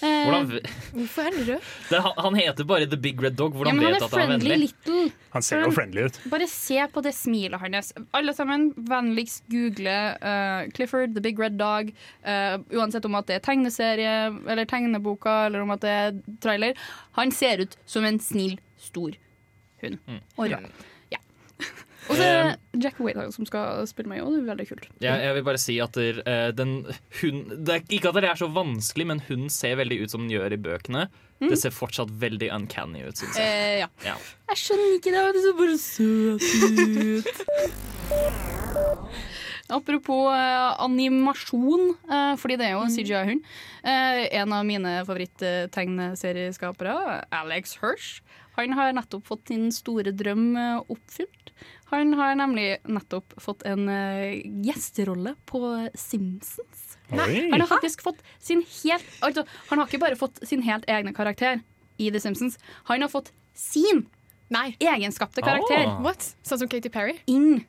Eh, Hvordan, Hvorfor er han rød? det, han, han heter bare The Big Red Dog. Hvordan ja, han vet du at han er vennlig? little. Han ser jo friendly ut. Bare se på det smilet hans. Alle sammen, vennligst google uh, Clifford the Big Red Dog. Uh, uansett om at det er tegneserie eller tegneboka eller om at det er trailer. Han ser ut som en snill, stor hund. Mm. Og rød. Ja. Og så er det Jack Wade som skal spille meg òg. Det er veldig kult. Jeg, jeg vil bare si at der, eh, den det er Ikke at det er så vanskelig, men hun ser veldig ut som den gjør i bøkene. Det ser fortsatt veldig uncanny ut, syns jeg. Eh, ja. Ja. Jeg skjønner ikke det. Det ser bare søt ut. Apropos eh, animasjon, eh, fordi det er jo en CGI-hund. Eh, en av mine favoritt-tegneserieskapere, Alex Hirsch, han har nettopp fått sin store drøm oppfylt. Han har nemlig nettopp fått en eh, gjesterolle på Simpsons. Oi. Han har faktisk fått sin helt altså, Han har ikke bare fått sin helt egne karakter i The Simpsons. Han har fått sin Nei. egenskapte karakter Oh. What? Sånn som Katy Perry? inn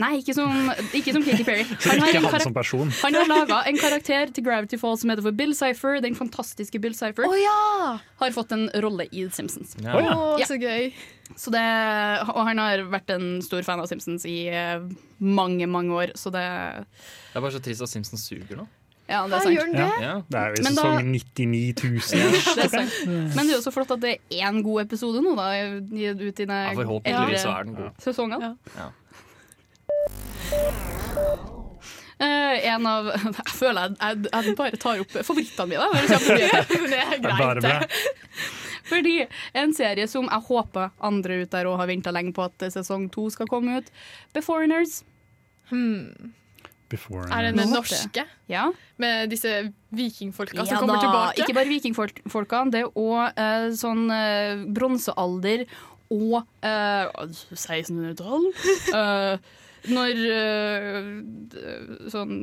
Nei, ikke som, ikke som Katy Perry. Han har ikke han karak- som person. han har laga en karakter til Gravity Falls som heter for Bill Cypher. Den fantastiske Bill Cypher oh, ja! har fått en rolle i The Simpsons. Ja. Oh, ja. Ja. så gøy. Så det, og han har vært en stor fan av Simpsons i eh, mange, mange år, så det Det er bare så trist at Simpsons suger nå. Ja, det er sant. gjør den Ja. det? Ja. Det er jo i sesong 99 000. Det er sant. Men det er jo så flott at det er én god episode nå, da, ut i Ja, den forhåpentligvis så er den god. sesongen. Ja. Eh, en av Jeg føler jeg, jeg, jeg bare tar opp favorittene mine. nyheter. Det er Det er greit. Fordi en serie som jeg håper andre ut der og har venta lenge på at sesong to skal komme ut, Beforeigners. Hmm. Er det den norske? Ja. Med disse vikingfolka Ja som kommer da, tilbake? Ikke bare vikingfolkene, det er òg uh, sånn uh, bronsealder og eh, 1600-tall. Eh, når eh, sånn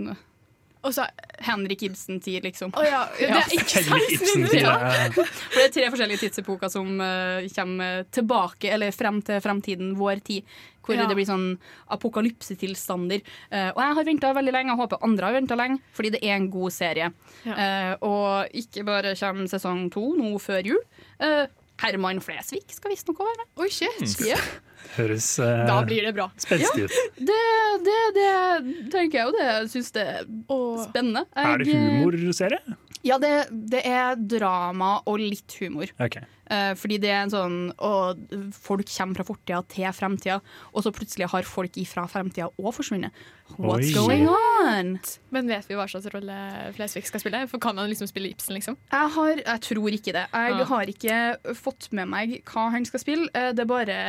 Og så Henrik Ibsen-tid, liksom. Oh, ja, det er ikke Henrik Ibsen Ja. For det er tre forskjellige tidsepoker som uh, kommer tilbake, eller frem til fremtiden, vår tid. Hvor Ja. det blir sånn apokalypsetilstander. Uh, og jeg har venta veldig lenge, og håper andre har venta lenge, fordi det er en god serie. Ja. Uh, og ikke bare kommer sesong to nå før jul. Herman Flesvig skal visstnok være med. Oi, shit. Yeah. høres uh, Da blir det bra. spenstig ut. Det, det, det tenker jeg jo. Det jeg syns det er spennende. spennende. Er det Jeg- humorserie? Ja, det, det er drama og litt humor. Okay. Eh, fordi det er en sånn og Folk kommer fra fortida til fremtida, og så plutselig har folk ifra fremtida òg forsvunnet. What's Oi. going on? Men vet vi hva slags rolle Flesvig skal spille? For Kan han liksom spille Ibsen, liksom? Jeg, har, jeg tror ikke det. Jeg Ah. har ikke fått med meg hva han skal spille. Eh, Det er bare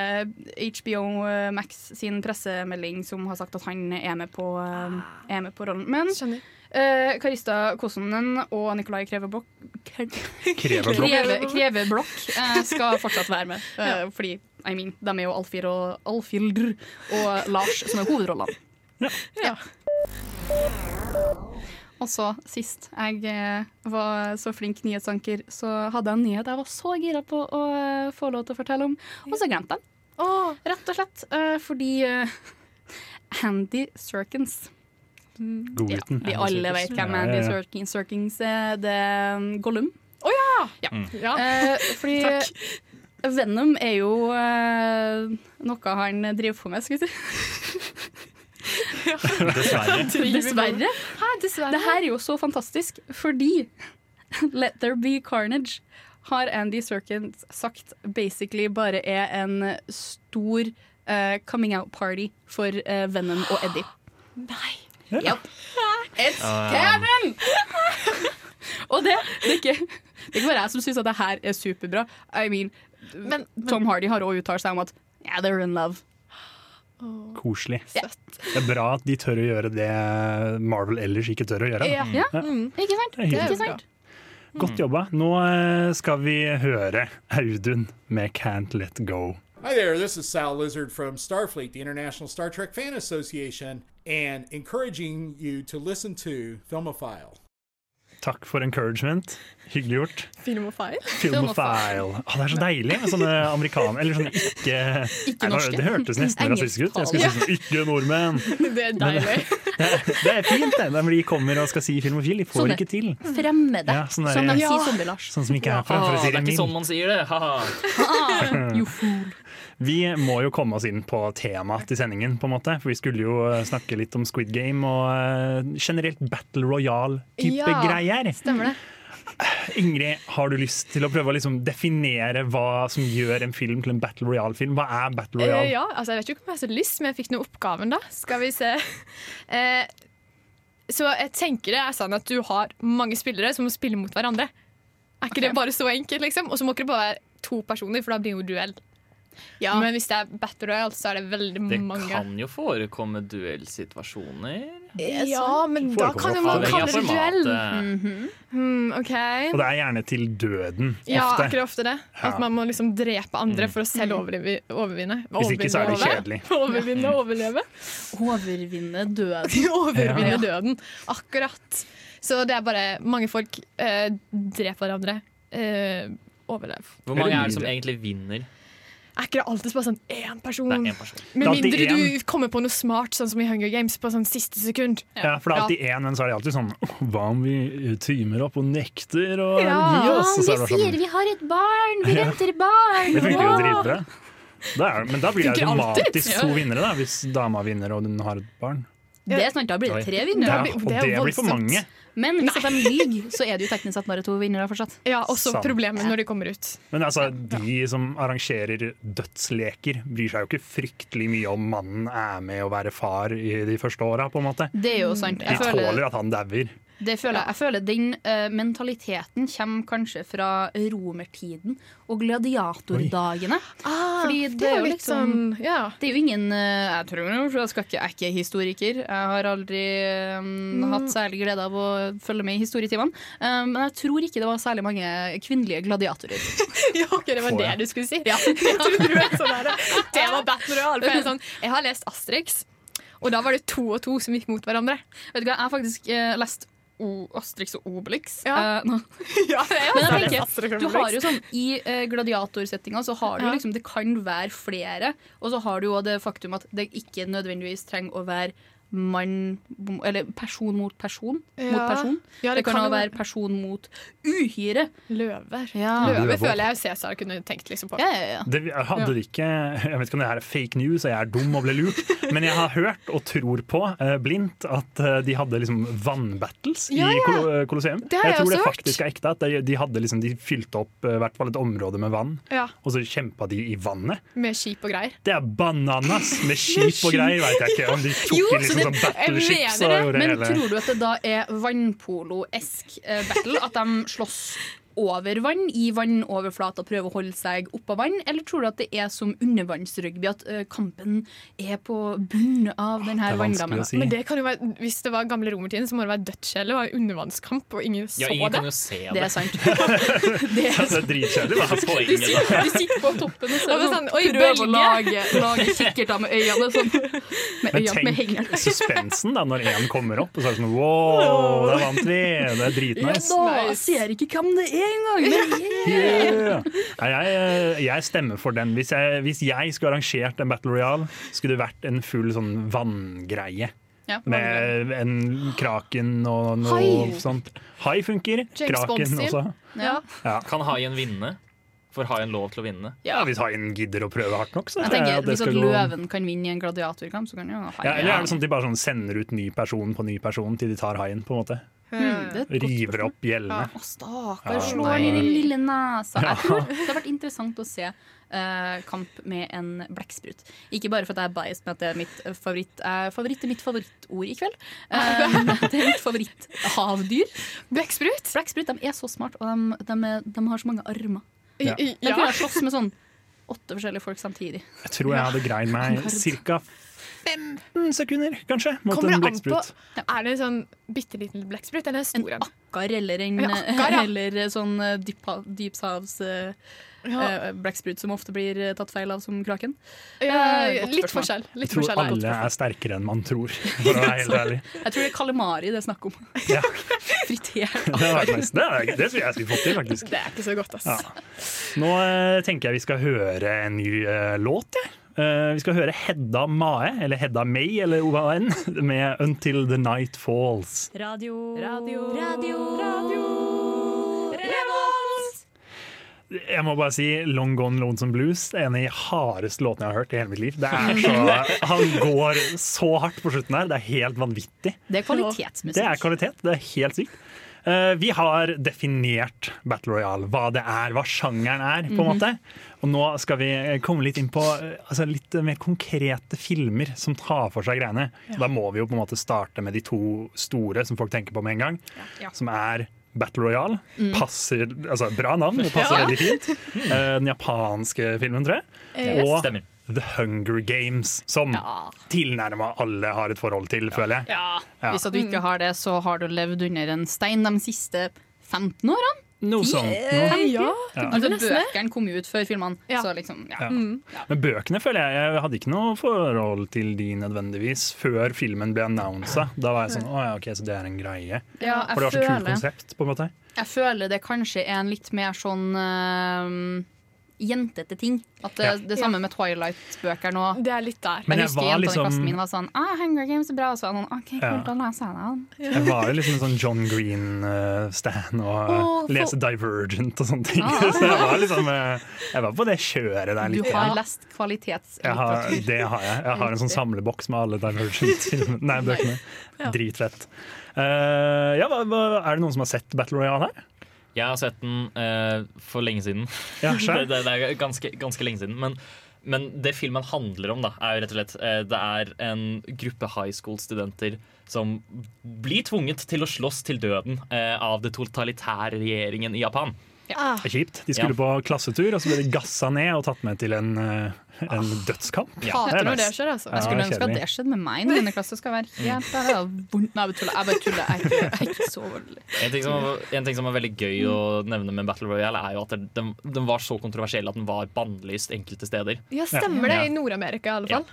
HBO Max sin pressemelding som har sagt at han er med på, eh, er med på rollen. Men Skjønner. Eh, Karista Kosonen og Nikolai Kreveblokk Kreveblokk. Kreve, eh, skal fortsatt være med. Eh, Fordi I mean, de er jo Alfir og Alfildr og Lars som er hovedrollene. Ja. Og så sist jeg eh, var så flink nyhetsanker, så hadde jeg en nyhet jeg var så gira på å eh, få lov til å fortelle om, og så glemte jeg den. Rett og slett eh, fordi Handy Andy Serkins Ja, Vi alle vet hvem Ja, Andy Serkings, er. Det er um, Gollum. Å ja! Ja. Mm. Ja. Eh, fordi Venom er jo eh, noe han driver på med, skal vi si. Dessverre. Dessverre. Hæ, dessverre. Det her er jo så fantastisk, fordi Let There Be Carnage har Andy Serkins sagt basically bare er en stor eh, coming out party for eh, Venom og Eddie. Nei. Yep. It's canon! og det, det, er ikke, det er ikke bare jeg som syns at det her er superbra. I mean, Tom Hardy har òg uttalt seg om at yeah, they're in love. Koselig. Det er bra at de tør å gjøre det Marvel ellers ikke tør å gjøre. Ja, ja. Mm. Ikke sant? Det er Ikke sant? Godt jobba. Nå eh, skal vi høre Audun med 'Can't Let Go'. Hi there, this is Sal Lizard from Starfleet, the International Star Trek Fan Association, and encouraging you to listen to Filmophile. Takk for encouragement. Hyggelig gjort. Filmofile. Filmophile. Å, det er så deilig med sånne amerikanere Eller sånne ikke, Ikke norske. Det hørtes nesten rasistisk ut. Jeg skulle si sånn ikke nordmenn. Det er deilig. Det er, det er fint, det. Når de kommer og skal si filmofil. De får Sånne ikke til. Fremmede, Ja, sånne, som de Ja. sier Zombie-Lars. Sånn som ikke er fra, for å si det det er ikke sånn man sier det. Haha. Fool. Vi må jo komme oss inn på temaet til sendingen, på en måte. For vi skulle jo eh, snakke litt om Squid Game og eh, generelt Battle Royale-type Ja, greier. Stemmer det. Ingrid, har du lyst til å prøve å liksom definere hva som gjør en film til en Battle Royale-film? Hva er Battle Royale? Uh, ja, altså jeg vet ikke om jeg har så lyst, men jeg fikk nå oppgaven, da. Skal vi se. Uh, så jeg tenker det er sånn at du har mange spillere som må spille mot hverandre. Er ikke det bare så enkelt, liksom? Og så må ikke det bare være to personer, for da blir det jo duell. Men hvis det er Battle Royale, så er det veldig Det mange. kan jo forekomme duellsituasjoner. Ja, men da kan jo man kalle det duell. Mm Hmm, OK. Og det er gjerne til døden. Ja, ofte. Ja, akkurat ofte det? At man må liksom drepe andre for å selv overvinne. overvinne? Hvis ikke, så er det kjedelig. Overvinne og overleve. Overvinne døden. Overvinne Ja. døden. Akkurat. Så det er bare mange folk eh, dreper hverandre. Eh, overlev. Hvor mange er det som egentlig vinner? Er ikke det alltid bare sånn én person? Det er én person. Med er mindre du kommer på noe smart, sånn som i Hunger Games, på sånn siste sekund. Ja, for det er alltid én, men så er det alltid sånn Hva om vi timer opp og nekter å Ja, gi oss? Og så er det sånn, vi har et barn, vi Ja. venter barn. det funker jo dritbra. Men da blir det automatisk to vinnere, da, hvis dama vinner og hun har et barn. Det er sant, da blir det tre Ja, og det blir for mange. Men hvis de lyver, så er det jo teknisk sett bare to vinnere fortsatt. Ja, også Sant. problemet når de kommer ut. Men altså, de som arrangerer dødsleker, bryr seg jo ikke fryktelig mye om mannen er med å være far i de første åra, på en måte. Det er jo sant. De tåler at han dauer. Det føler, jeg- jeg føler Den uh, mentaliteten kommer kanskje fra romertiden og gladiatordagene. Ah, Fordi det det er jo litt liksom sånn, ja. Det er jo ingen uh, Jeg tror jo, jeg, skal ikke, jeg er ikke historiker. Jeg har aldri um, Mm. hatt særlig glede av å følge med i historietimene. Um, men jeg tror ikke det var særlig mange kvinnelige gladiatorer. ja, okay, det var Får det jeg. du skulle si. Var sånn Det var Battle Royale. Jeg, sånn, jeg har lest Asterix, og da var det to og to som gikk mot hverandre. Vet du hva, Jeg har faktisk eh, lest o Asterix og Obelix. Ja. Uh, no. Ja, tenker, du har jo sånn I uh, gladiatorsettinga så har du Ja. liksom Det kan være flere, og så har du jo det faktum at det ikke nødvendigvis trenger å være mann Eller person mot person. Ja. Mot person. Ja, det, det kan jo være person mot uhyre. Løver. Ja. Løver føler jeg Cæsar kunne tenkt liksom på. Ja, ja, ja. Det, jeg hadde det ikke Jeg vet ikke om det her er fake news, og jeg er dum og ble lurt, men jeg har hørt og tror på uh, blindt at eh, de hadde liksom vannbattles Ja, i ja. Kolo- eh, Colosseum. Det har jeg tror også det faktisk er ekte. At de, de, hadde liksom, de fylte opp i hvert fall et område med vann, Ja, og så kjempa de i vannet. Med skip og greier. Det er bananas! Med skip og greier, veit jeg ikke. Om de tok Jo, inn liksom sånn og Men tror du at det da er vannpolo-esk eh, battle? At de slåss over vann, i vannoverflata, prøve å holde seg oppå vann? Eller tror du at det er som undervannsrugby, at kampen er på bunnen av denne Det er vanskelig vanndammen? å si. Men det kan jo være, hvis det var gamle romertiden, så må det være dødskjelle og undervannskamp, og ingen så Ja, ingen det. kan jo se det. Det er sant. Det er dritkjedelig. Hva er Du poenget, da? du sitter på toppen og ser Og sånn, sånn, oi, prøver å lage, lage kikkerter med øynene. Sånn, med, Men øynene, med tenk suspensen da, når én kommer opp, og så er det sånn wow, der vant vi! Det er dritnice. Da ser ikke hvem det er engang! Men Yeah. Nei, jeg, eh, jeg stemmer for den. Hvis jeg, hvis jeg skulle arrangert en Battle Royale, skulle det vært en full sånn vanngreie. Ja, Med en kraken og noe Hai. sånt. Hai funker. James kraken Bond-stil. også. Ja. Ja. Kan haien vinne? Får haien lov til å vinne? Ja, Hvis haien gidder å prøve hardt nok, så Jeg tenker, det Hvis at løven gå. kan vinne i en gladiatorkamp, så kan jo haien Ja, eller er det sånn at de bare sånn sender ut ny person på ny person til de tar haien? på en måte Godt River opp gjellene. Ja. stakkar, Ja, slår nei. i den lille nesa. Jeg tror Det har vært interessant å se uh, kamp med en blekksprut. Ikke bare for at jeg er biased med at det er mitt eh, favoritt uh, Favoritt er mitt favorittord i kveld. Eh, det er mitt favoritthavdyr. Blekksprut? Blekksprut de er så smarte, og de, de, de har så mange armer. Ja. De kunne ha slåss med sånn åtte forskjellige folk samtidig. Jeg tror jeg hadde greid meg ca. 15 sekunder, kanskje, mot Kommer en det an på blekksprut. Er det en sånn bitte liten blekksprut eller en stor en? Akkar eller en Ja, akkar, ja. eller sånn eh, dypshavs eh, Ja. eh, blekksprut som ofte blir eh, tatt feil av som kraken. Ja, litt forskjell. litt. Jeg tror forskjell alle er sterkere enn man tror, for å være helt ærlig. Jeg tror det er kalamari det er snakk om. Ja. Fritert Det, er- det skulle jeg skulle fått til, faktisk. Det er ikke så godt, ass. Ja. Nå eh, tenker jeg vi skal høre en ny eh, låt. jeg. Eh, vi skal høre Hedda Mae, eller Hedda May, eller hva enn, med 'Until the Night Falls'. Radio. Radio. Radio. Revolt! Jeg må bare si Long Gone Lonesome Blues det er en av de hardeste låtene jeg har hørt i hele mitt liv. Det er så, han går så hardt på slutten her. Det er helt vanvittig. Det er kvalitetsmusikk. Det er kvalitet. Det er helt sykt. Eh, vi har definert Battle Royale, hva det er, hva sjangeren er. på en Mhm. måte. Og nå skal vi komme litt inn på eh, altså litt mer konkrete filmer som tar for seg greiene. Da må vi jo på en måte starte med de to store som folk tenker på med en gang. Ja. Som er Battle Royale. Mm. Passer, altså Bra navn, det passer Ja. veldig fint. Eh, Den japanske filmen, tror jeg. Og. The Hunger Games, som tilnærma alle har et forhold til, føler jeg. Ja. Ja. Hvis du ikke har det, så har du levd under en stein de siste 15 årene. Noe sånt. noe. Ja. Ja. Altså, bøkene kom jo ut før filmene, så liksom ja. Ja. Mm. Men bøkene føler jeg Jeg hadde ikke noe forhold til de nødvendigvis før filmen ble annonsa. Da var jeg sånn Å ja, OK, så det er en greie. Ja, For det var så kult konsept, på en måte. Jeg føler det kanskje er en litt mer sånn eh, jentete ting. At det, Ja. det samme med Twilight-bøker nå. Det er litt der. Men jeg jeg husker jentene jentene i liksom- klassen min var sånn ah, Hunger Games er bra. Og så var jeg sånn, OK, Ja. kult, da leser jeg den. Jeg var jo liksom en sånn John Green-stan og oh, for- lese Divergent og sånne ting. Ah. Så jeg var liksom eh, Jeg var på det kjøret der litt. Du har lest kvalitetslitteratur. det har jeg. Jeg har en sånn samleboks med alle Divergent-bøkene. Ja. Dritfett. Uh, ja, hva, hva, er det noen som har sett Battle Royale her? Jeg har sett den eh, for lenge siden. Ja, det, det, det er ganske, ganske lenge siden. Men, men det filmen handler om, da, er jo rett og slett eh, Det er en gruppe high school-studenter som blir tvunget til å slåss til døden eh, av det totalitære regjeringen i Japan. Det er kjipt. De skulle Ja. på klassetur, og så ble de gassa ned og tatt med til en, eh, en dødskamp. Hater er når det skjer, altså. Jeg skulle Ja, ønske at det skjedde med meg når denne klassen Skal være helt der. Vondt. Nei, jeg bare tuller. Jeg bare tuller. Jeg er ikke, så voldelig. En ting, som, var- en ting som er veldig gøy å nevne med Battle Royale, er jo at den, den var så kontroversiell at den var bannlyst enkelte steder. Ja, stemmer det. I Nord-Amerika i alle fall.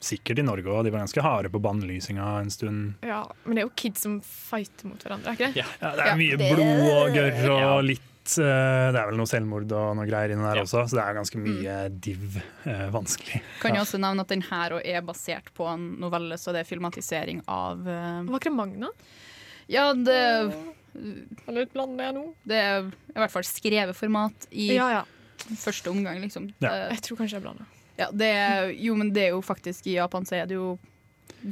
Sikkert i Norge òg. De var ganske harde på bannlysinga en stund. Ja. Men det er jo kids som fighter mot hverandre, er ikke det? Ja. Ja, det er mye blod og gørr og Ja. Litt eh, Det er vel noe selvmord og noe greier inni der også, så det er ganske mye div. eh, vanskelig. Kan jeg også nevne at den her er basert på en novelle, så det er filmatisering av eh, Vakre Magna? Ja, det, Eller blander jeg nå? det er i hvert fall skrevet format i Ja, ja. første omgang, liksom. Ja. Eh, Jeg tror kanskje jeg blander. Ja, det er, jo, men det er jo faktisk I Japan så er det jo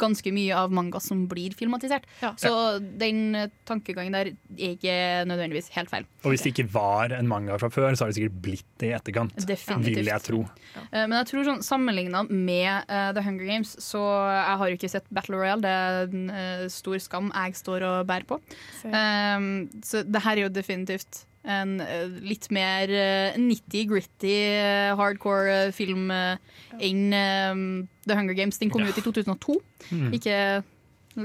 ganske mye av manga som blir filmatisert. Ja. Så den eh, tankegangen der er ikke nødvendigvis helt feil. Og hvis det ikke var en manga fra før, så har det sikkert blitt det i etterkant. Definitivt. Vil jeg tro. Ja. Men jeg tror sånn sammenligna med uh, The Hunger Games, så jeg har jo ikke sett Battle Royale. Det er en uh, stor skam jeg står og bærer på. Um, så det her er jo definitivt en eh, litt mer uh, nitty-gritty, eh, hardcore eh, film eh, enn eh, The Hunger Games. Den kom Ja. ut i 2002, Mm. ikke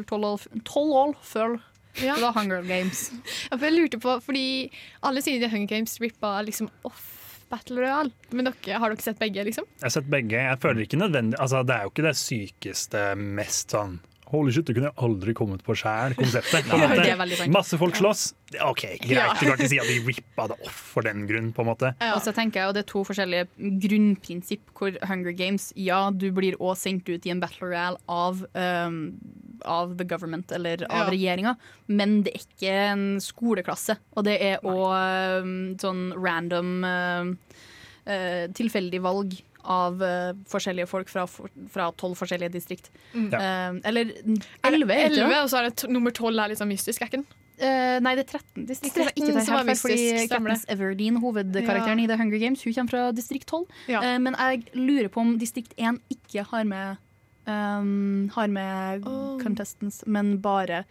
tolv år, 12 år før Ja. The Hunger Games. Ja, for jeg lurte på, fordi alle sier The Hunger Games rippa liksom off Battle Royale. Men dere, har dere sett begge, liksom? Jeg har sett begge. Jeg føler ikke nødvendig altså, Det er jo ikke det sykeste, mest sånn Holy shit, du kunne jeg aldri kommet på sjæl, konseptet. sant. Masse folk slåss. OK, greit. Ja. Du kan ikke si at de rippa det off for den grunn, på en måte. Og så tenker jeg, og Det er to forskjellige grunnprinsipp hvor Hunger Games Ja, du blir også sendt ut i en battle royale av, um, av the government, eller av Ja. regjeringa, men det er ikke en skoleklasse. Og det er òg um, sånn random uh, uh, tilfeldig valg av uh, forskjellige folk fra fra tolv forskjellige distrikt. Mm. Uh, eller Er elleve, heter det? 11, og så er det t nummer 12 er litt sånn mystisk, er ikke den? Uh, nei, det er 13 distrikter. 13 ikke det fordi mystisk. Katniss Everdeen, hovedkarakteren Ja. i The Hunger Games, hun kommer fra distrikt 12. Eh, men jeg lurer på om distrikt 1 ikke har med, um, har med contestants, men bare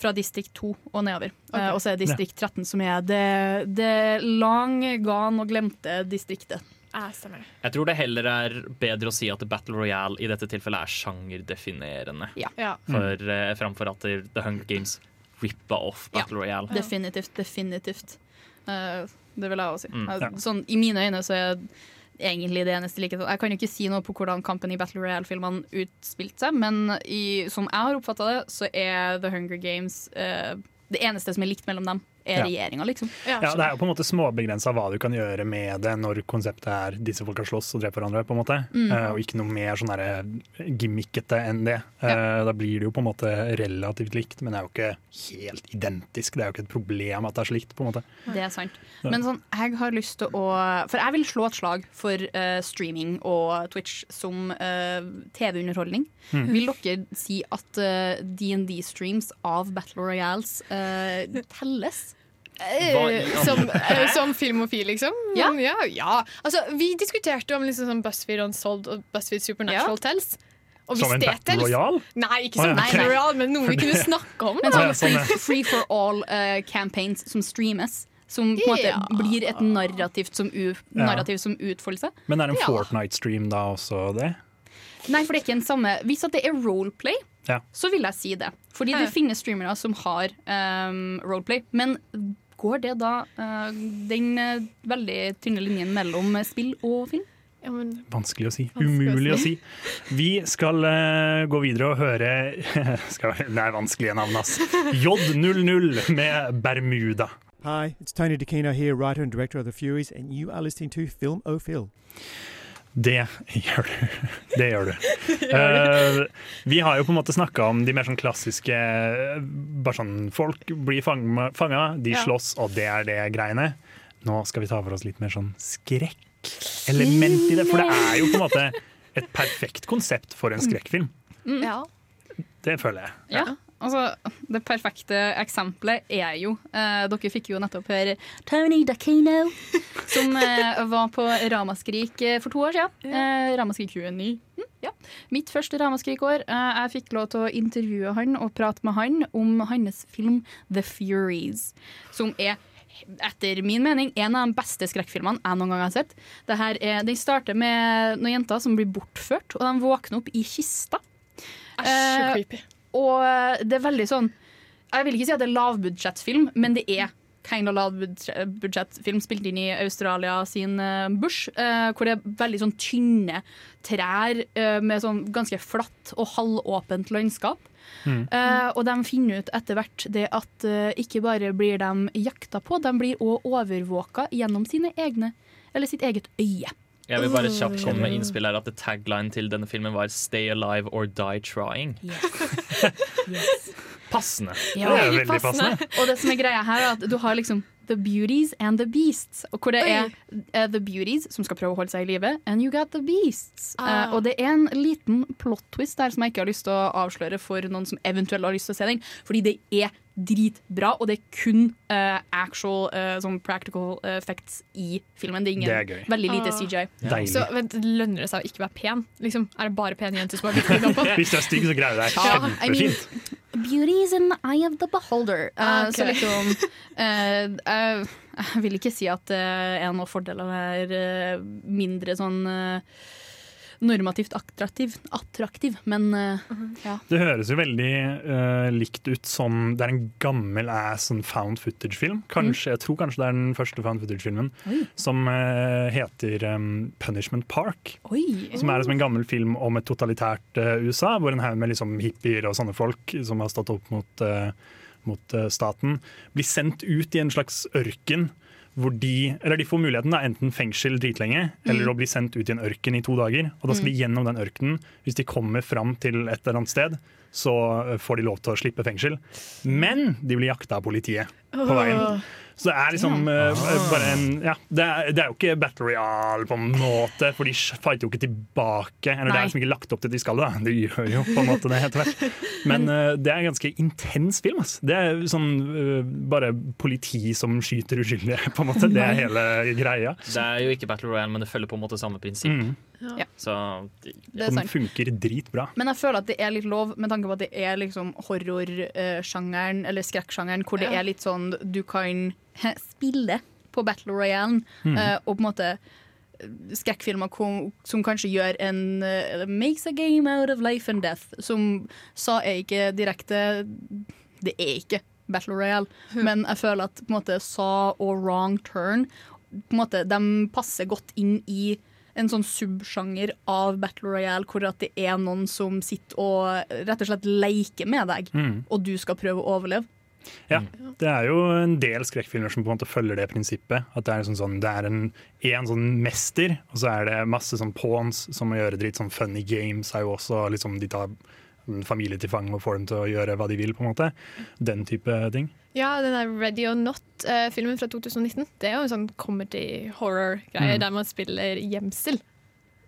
fra distrikt 2 og nedover. Eh, og så er distrikt 13 som er det, det lang, gone og glemte distriktet. Ja, stemmer. Jeg tror det heller er bedre å si at Battle Royale i dette tilfellet er sjangerdefinerende. Ja. Ja. For, eh, framfor at The Hunger Games rippa off Battle Royale. Definitivt. Definitivt. Uh, det vil jeg også si. Mm. Eh, Ja. Sånn, I mine øyne så er egentlig det eneste like. Jeg kan jo ikke si noe på hvordan kampen i Battle Royale-filmene utspilte seg, men i, som jeg har oppfatta det, så er The Hunger Games uh, det eneste som er likt mellom dem, er Ja. regjeringa, liksom. Ja, Det er jo på en måte småbegrensa hva du kan gjøre med det når konseptet er disse folka slåss og dreper hverandre. på en måte Mm. Uh, Og ikke noe mer sånn gimmickete enn det. Eh, Da blir det jo på en måte relativt likt, men det er jo ikke helt identisk. Det er jo ikke et problem at det er slikt. på en måte Det er sant. Ja. Men sånn, jeg har lyst til å For jeg vil slå et slag for uh, streaming og Twitch som eh, TV-underholdning. Mm. Vil dere si at DND-streams av Battle Royales eh, telles? Eh, som, eh, som filmofil, liksom? Ja. ja, ja. Altså, vi diskuterte om liksom sånn BuzzFeed Unsolved og BuzzFeed Supernatural. Og hvis Som en det Battle Royal? Nei, ikke som ja, Battle okay. Royal, men noe vi kunne snakke om. Men sånn free, free for all-campaigns som streames. Som på en måte Ja. blir et narrativt som, u narrativ som utfolder seg. Men er en Ja. Fortnite-stream da også det? Nei, for det er ikke en samme Hvis at det er roleplay, Ja. så vil jeg si det. Fordi det finnes streamere som har um, roleplay. Men går det da uh, den uh, veldig tynne linjen mellom spill og film? Ja, men Vanskelig å si. Vanskelig Umulig å si. si. Vi skal uh, gå videre og høre skal, Det er vanskelige navn, ass. J00 med Bermuda. Hi, it's Tony DeCino here, writer and director of The Furies, and you are listening to Film O Phil. Det gjør du. Det gjør du. uh, vi har jo på en måte snakka om de mer sånn klassiske eh, Bare sånn Folk blir fanga, de Ja. slåss, og det er det greiene. Nå skal vi ta for oss litt mer sånn skrekkelement i det. For det er jo på en måte et perfekt konsept for en skrekkfilm. Ja. Det føler jeg. Ja. Altså, det perfekte eksempelet er jo eh, Dere fikk jo nettopp høre Tony Dakino, som eh, var på Ramaskrik eh, for to år siden. Eh, Ramaskrik 29. Mm, ja. Mitt første Ramaskrik-år. Eh, jeg fikk lov til å intervjue han og prate med han om hans film The Furies, som er etter min mening en av de beste skrekkfilmene jeg noen gang har sett. Det er, den starter med noen jenter som blir bortført, og de våkner opp i kista. Æsj, så Eh, creepy. Og det er veldig sånn Jeg vil ikke si at det er lavbudsjettfilm, men det er kind of lavbudsjettfilm spilt inn i Australia sin eh, bush, eh, hvor det er veldig sånn tynne trær eh, med sånn ganske flatt og halvåpent landskap. Mm. Uh, og de finner ut etter hvert det at uh, ikke bare blir de jakta på, de blir òg overvåka gjennom sine egne, eller sitt eget øye. Jeg vil bare kjapt komme med innspill her at the tagline til denne filmen var 'Stay alive or die trying'. Passende. Ja, Og det som er greia her, er at du har liksom The Beauties and the Beasts. Og hvor det er uh, The Beauties som skal prøve å holde seg i live, and you got the Beasts. Ah. Eh, og det er en liten plot twist der som jeg ikke har lyst til å avsløre for noen som eventuelt har lyst til å se den, fordi det er dritbra, og det er kun uh, actual uh, sånn practical effects i filmen. Det er, ingen, Det er gøy. veldig lite Ah. CGI. Deilig. Så vent, Lønner det seg å ikke være pen? Liksom, er det bare pene jenter som har blitt på? Hvis du er stygg, så greier du deg Ja, I mean, kjempefint. Beauty is in the eye of the beholder. Eh, Ah, ok. Så liksom eh, jeg, vil ikke si at det er noen fordel av være eh, mindre sånn eh, normativt attraktiv, attraktiv men eh, ja. Det høres jo veldig uh, likt ut som Det er en gammel ass sånn found footage-film. Kanskje, Jeg tror kanskje det er den første found footage-filmen. Som uh, heter um, Punishment Park. Oi. Som er liksom en gammel film om et totalitært USA, hvor en haug med liksom hippier og sånne folk som har stått opp mot, mot staten, blir sendt ut i en slags ørken. Hvor de, eller de får muligheten da, enten fengsel dritlenge eller Mm. å bli sendt ut i en ørken i to dager. Og da skal Mm. de gjennom den ørkenen. Hvis de kommer fram til et eller annet sted, så eh, får de lov til å slippe fengsel. Men de blir jakta av politiet på veien. Så det er liksom uh, bare en ja, det, er, det er jo ikke Battle Royale på en måte, for de fighter jo ikke tilbake. Eller det er liksom ikke lagt opp til at de skal det, da. de gjør jo på en måte det etter hvert. Men uh, det er en ganske intens film. ass. Det er sånn uh, bare politi som skyter uskyldige, på en måte. Det er hele greia. Det er jo ikke Battle Royale, men det følger på en måte samme prinsipp. Mm. Ja. Så Det er den funker dritbra. Men jeg føler at det er litt lov, med tanke på at det er liksom horrorsjangeren, eller skrekksjangeren, hvor det Ja. er litt sånn du kan he, spille på Battle Royale, Mm. eh, og på en måte eh, skrekkfilmer som kanskje gjør en uh, Makes a game out of life and death, som sa jeg ikke direkte Det er ikke Battle Royale, men jeg føler at på en måte Saw og Wrong Turn på en måte, de passer godt inn i en sånn subsjanger av Battle Royale, hvor at det er noen som sitter og rett og slett leker med deg, Mm. og du skal prøve å overleve. Ja, det er jo en del skrekkfilmer som på en måte følger det prinsippet. At det er, sånn, sånn, det er en, en sånn mester, og så er det masse sånn pawns som må gjøre dritt. Sånn funny games er jo også liksom, De tar familie til fange og får dem til å gjøre hva de vil, på en måte. Den type ting. Ja, den der Ready or Not-filmen fra 2019. Det er jo en sånn comedy-horror-greie Mm. der man spiller gjemsel.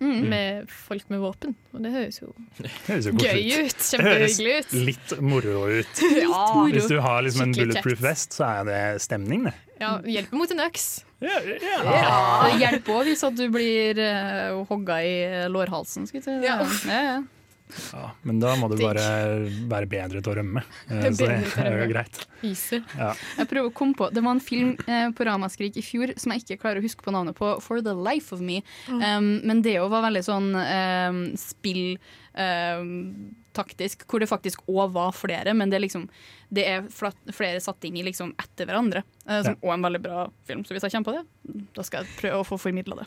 Mm. Med folk med våpen. Og det høres jo Det høres jo gøy ut. ut. Kjempehyggelig ut. litt moro ut. Ja. Hvis du har liksom en bulletproof vest, så er det stemning, det. Ja, hjelper mot en øks. Ja. Det hjelper òg hvis at du blir uh, hogga i lårhalsen. Skal jeg si. Ja. Ja, ja. Ja, men da må du bare være bedre til å rømme. Eh, Så det er jo greit. Iser. Ja. Jeg prøver å komme på Det var en film eh, på Ramaskrik i fjor som jeg ikke klarer å huske på navnet på. For the life of me. Um, men det òg var veldig sånn um, spill um, taktisk, hvor det faktisk òg var flere, men det er liksom Det er flere satt inn i liksom etter hverandre. eh, som òg er en veldig bra film. Så hvis jeg kommer på det, da skal jeg prøve å få formidla det.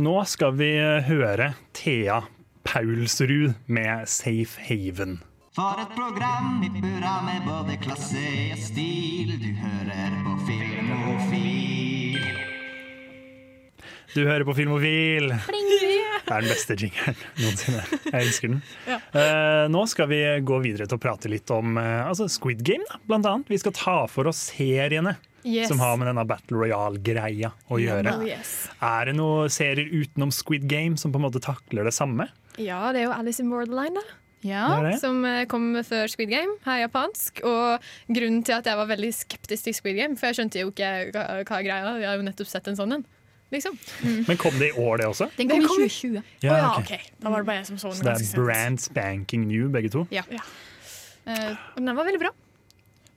Nå skal vi høre Thea Paulsrud med Safe Haven. For et program i burra med både klasse og stil. Du hører på Filmofil. Du hører på Filmofil. Det er den beste jingeren noensinne. Jeg elsker den. Ja. Eh, nå skal vi gå videre til å prate litt om eh, altså Squid Game, da, blant annet. Vi skal ta for oss seriene Yes. som har med denne Battle Royale-greia å gjøre. No, yes. Er det noen serier utenom Squid Game som på en måte takler det samme? Ja, det er jo Alice in Borderline, da. Det er det. Som eh, kom før Squid Game, her japansk. Og grunnen til at jeg var veldig skeptisk til Squid Game, for jeg skjønte jo ikke hva, hva er greia, jeg har jo nettopp sett en sånn en. Liksom. Men kom det i år, det også? Den kom i 2020. Å ja, okay. Okay. Da var det bare jeg som så den Så det er brand spanking new, begge to? Ja. Eh, og den var veldig bra.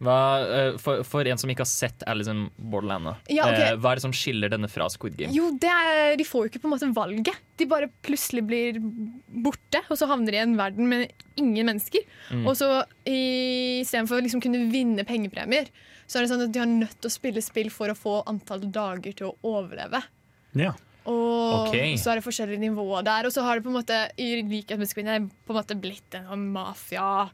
Hva, eh, for, for en som ikke har sett Alice in Borderland, Ja, ok. eh, hva er det som skiller denne fra Squid Game? Jo, det er, de får jo ikke på en måte valget. De bare plutselig blir borte, og så havner de i en verden med ingen mennesker. Mm. Og så istedenfor å liksom kunne vinne pengepremier, så er det sånn at de har nødt til å spille spill for å få antall dager til å overleve. Ja. Og okay. så er det forskjellige nivåer der. Og så har det på en måte i likhet med Squid Game på en måte blitt en sånn mafia,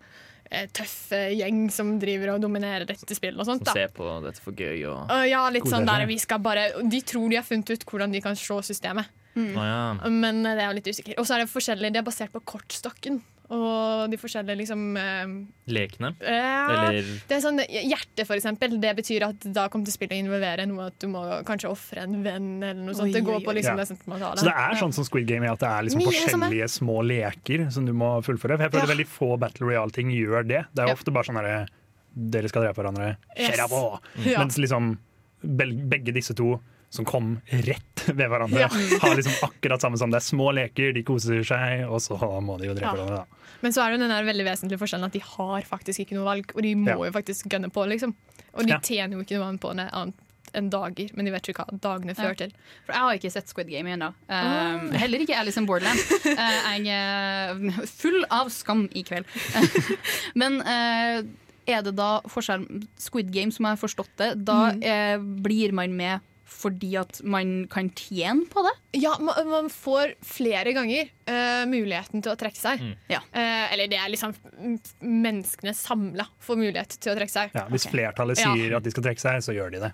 eh, tøffe gjeng som driver og dominerer dette spillet og sånt. Som ser på dette for gøy og uh, ja, litt sånn der vi skal bare De tror de har funnet ut hvordan de kan slå systemet. Å ja. Men eh, det er jo litt usikker. Og så er det forskjellig, det er basert på kortstokken. Og de forskjellige liksom eh, Lekene? ja, Eller Det er sånn Hjerte, for eksempel. Det betyr at da kommer til spillet å involvere noe at du må kanskje ofre en venn, eller noe sånt. Oi, Det går på liksom Ja. det sentimentale. Så det er sånn som Squid Game, at det er liksom forskjellige er. forskjellige små leker som du må fullføre. For jeg føler Ja. veldig få Battle Royale-ting gjør det. Det er Ja. ofte bare sånn herre Dere skal drepe hverandre. Yes. På! Ja. Mens liksom begge disse to som kom rett ved hverandre, Ja. har liksom akkurat samme som det er små leker, de koser seg, og så må de jo drepe Ja. hverandre. da. Men så er det jo den der veldig vesentlige forskjellen at de har faktisk ikke noe valg, og de må Ja. jo faktisk gønne på, liksom. Og de Ja. tjener jo ikke noe annet på det annet enn dager, men de vet ikke hva dagene fører til. For jeg har ikke sett Squid Game ennå. Um, heller ikke Alice in Borderland. Uh, jeg er full av skam i kveld. Men uh, er det da forskjell Squid Game, som jeg har forstått det, da Mm. eh, blir man med fordi at man kan tjene på det? Ja, man, man får flere ganger uh, muligheten til å trekke seg. Mm. Ja. Uh, eller det er liksom mm, menneskene samla får mulighet til å trekke seg. Ja, hvis flertallet Ja. sier at de skal trekke seg, så gjør de det.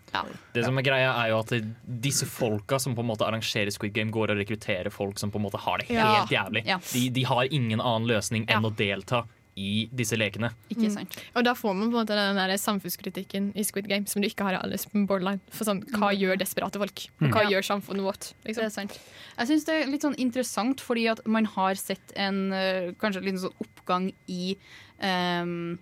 Det som er greia er jo at Disse folka som på en måte arrangerer Squid Game, går og rekrutterer folk som på en måte har det Ja. helt jævlig. Ja. De, de har ingen annen løsning enn å delta i disse lekene. Ikke Mm. Og da får man på en måte den der samfunnskritikken i Squid Game som du ikke har i Alice in Borderline. For sånn, Hva Mm. gjør desperate folk? Mm. Hva mm. gjør samfunnet vårt? Liksom. Det er sant. Jeg syns det er litt sånn interessant, fordi at man har sett en eh, kanskje litt sånn oppgang i um,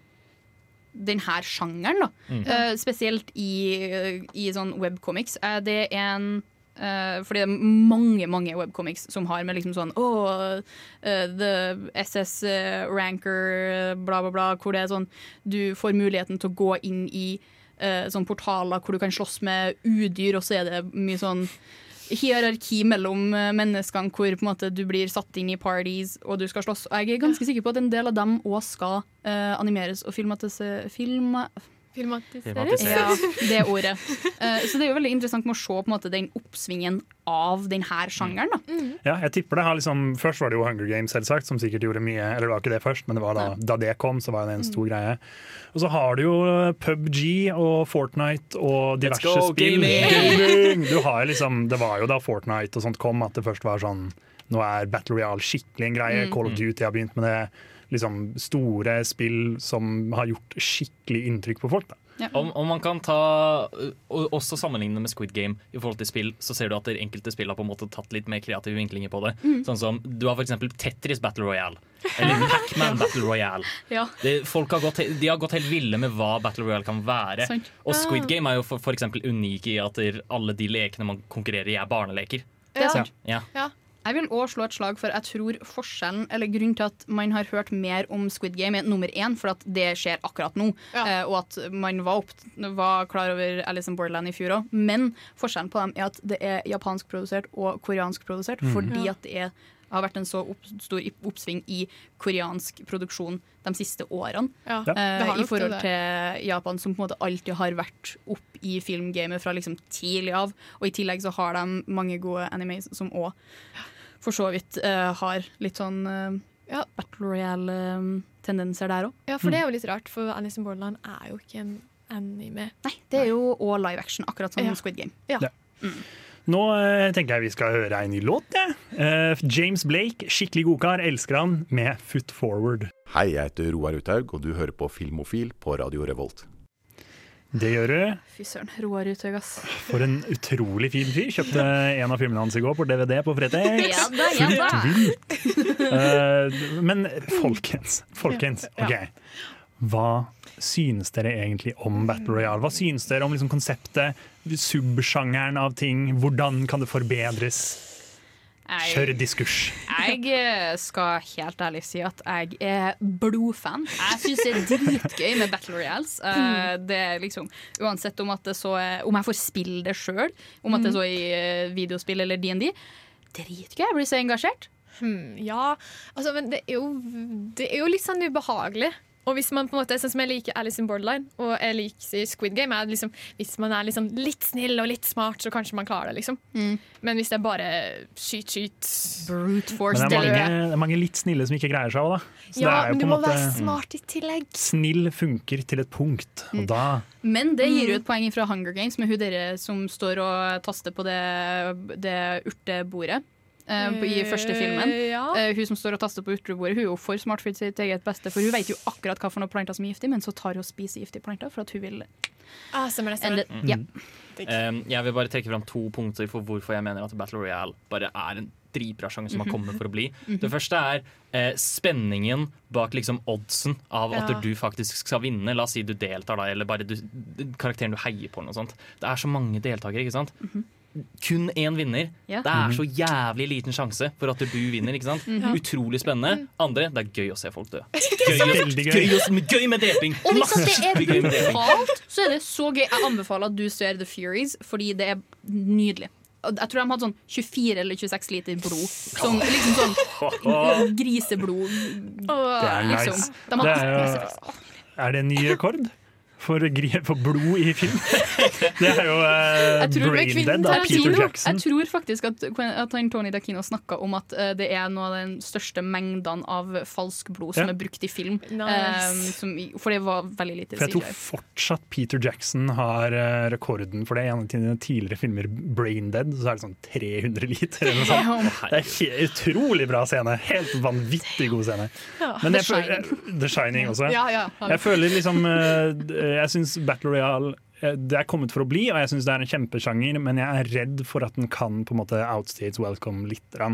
den her sjangeren, da. Mm. Uh, spesielt i, i sånn webcomics. Uh, det er en eh, fordi det er mange mange webcomics som har med liksom sånn oh, uh, The SS eh, Ranker, bla, bla, bla. Hvor det er sånn Du får muligheten til å gå inn i uh, sånn portaler hvor du kan slåss med udyr, og så er det mye sånn hierarki mellom menneskene hvor på en måte du blir satt inn i parties og du skal slåss. Og jeg er ganske sikker på at en del av dem òg skal animeres og filmatisere filma Filmatiseres. ja, det ordet. Uh, så det er jo veldig interessant med å se på en måte den oppsvingen av denne sjangeren. Da. Ja, jeg tipper det har liksom Først var det jo Hunger Games, selvsagt, som sikkert gjorde mye Eller det var ikke det først, men det var da, da det kom, så var det en stor greie. Og så har du jo PubG og Fortnite og Let's diverse go, spill. gaming! Gaming! Du har jo liksom, det var jo da Fortnite og sånt kom, at det først var sånn Nå er Battle Royale skikkelig en greie. Mm. Call of Duty har begynt med det. Liksom store spill som har gjort skikkelig inntrykk på folk. da Om, om man kan ta og også sammenligne med Squid Game i forhold til spill, så ser du at det enkelte spill har på en måte tatt litt mer kreative vinklinger på det. Mm. Sånn som Du har f.eks. Tetris Battle Royale. Eller Pac-Man Battle Royale. Ja. Det, folk har gått, de har gått helt ville med hva Battle Royale kan være. Sånn. Og Squid Ah. Game er jo eksempel unik i at alle de lekene man konkurrerer i, er barneleker. Det er sant. Ja. Jeg vil også slå et slag for jeg tror forskjellen, eller grunnen til at man har hørt mer om Squid Game, er nummer én, for at det skjer akkurat nå. eh, og at man var, opp, var klar over Alice in Borderland i fjor òg. Men forskjellen på dem er at det er japansk produsert og koreansk produsert, Mm. fordi Ja. at det er, har vært en så opp, stor oppsving i koreansk produksjon de siste årene. Ja, eh, nok I forhold til Japan, som på en måte alltid har vært opp i filmgamet fra liksom tidlig av. Og i tillegg så har de mange gode animes som òg for så vidt eh, har litt sånn uh, Battle Royale-tendenser der òg. Ja, for det er jo litt rart, for Alice in Borderland er jo ikke en anime. Nei, det er jo òg live action, akkurat som Ja. Squid Game. Ja. Nå eh, tenker jeg vi skal høre en ny låt. jeg. Eh, James Blake, skikkelig godkar, elsker han, med Foot Forward. Hei, jeg heter Roar Uthaug, og du hører på Filmofil på Radio Revolt. Det gjør du. Fy søren, Roar Uthaug, ass. For en utrolig fin fyr. Kjøpte en av filmene hans i går på DVD på Fretex. Ja da, ja da. Fullt vilt. Eh, men folkens, folkens. Ok. Hva synes dere egentlig om Battle Royale? Hva synes dere om liksom konseptet, subsjangeren av ting? Hvordan kan det forbedres? Jeg- Kjør diskurs. Jeg eh, skal helt ærlig si at jeg er blodfan. Jeg syns det er dritgøy med Battle Royales. Eh, det er liksom, uansett om, at det så er, om jeg får spille det sjøl, om at det er så i eh, videospill eller DND. Dritgøy. Jeg blir så engasjert. Hmm, ja, altså, men det er, jo, det er jo litt sånn ubehagelig. Og hvis man på en måte, sånn som jeg liker Alice in Borderline og jeg liker Squid Game, er liksom, hvis man er liksom litt snill og litt smart, så kanskje man klarer det. liksom. Men hvis det er bare skyt, skyt Brute Men det er, mange, det er mange litt snille som ikke greier seg òg, da. Så Ja, det er jo men du må måte- være smart i tillegg. Snill funker til et punkt, og da Men det gir jo et poeng fra Hunger Games med hun dere som står og taster på det, det urtebordet. Eh, i første filmen. Eh, ja. Eh, hun som står og taster på utebordet, hun er jo for smart for sitt eget beste, for hun vet jo akkurat hva for noen planter som er giftige, men så tar hun og spiser giftige planter for at hun vil Ah, stemmer det. ende, Mm. ja. Um, jeg vil bare trekke fram to punkter for hvorfor jeg mener at Battle Royale bare er en dritbra sjanger som har kommet for å bli. Mhm. Det første er eh, spenningen bak liksom oddsen av at Ja. du faktisk skal vinne. La oss si du deltar, da, eller bare du, karakteren du heier på. eller noe sånt. Det er så mange deltakere, ikke sant? Kun én vinner. Ja. Det er så jævlig liten sjanse for at du vinner. ikke sant? Ja. Utrolig spennende. Andre, det er gøy å se folk dø. Gøy, Gøy, gøy. gøy, med dreping! Og hvis det er brutalt, så er det så gøy. Jeg anbefaler at du ser The Furies, fordi det er nydelig. Jeg tror de hadde sånn 24 eller 26 liter blod. Sånn, liksom sånn griseblod. Det er nice. Liksom. De Det er, jo, er det en ny rekord? For, for blod i film? Det er jo uh, Jeg tror, Brain Dead av Peter Jackson. jeg tror faktisk at, at han Tony Dakino snakka om at uh, det er noe av den største mengdene av falsk blod som Ja. er brukt i film. Nice. Um, som, for det var veldig lite For jeg tror fortsatt Peter Jackson har uh, rekorden for det. I en av sine tidligere filmer, 'Brain Dead', så er det sånn 300 liter eller noe. Det er utrolig bra scene. Helt vanvittig god scene. Ja. Men The jeg Shining. The Shining også. Ja, ja. Jeg føler liksom eh, Jeg syns Battle Royale eh, det er kommet for å bli, og jeg syns det er en kjempesjanger, men jeg er redd for at den kan på en måte outstage welcome litt. Ja.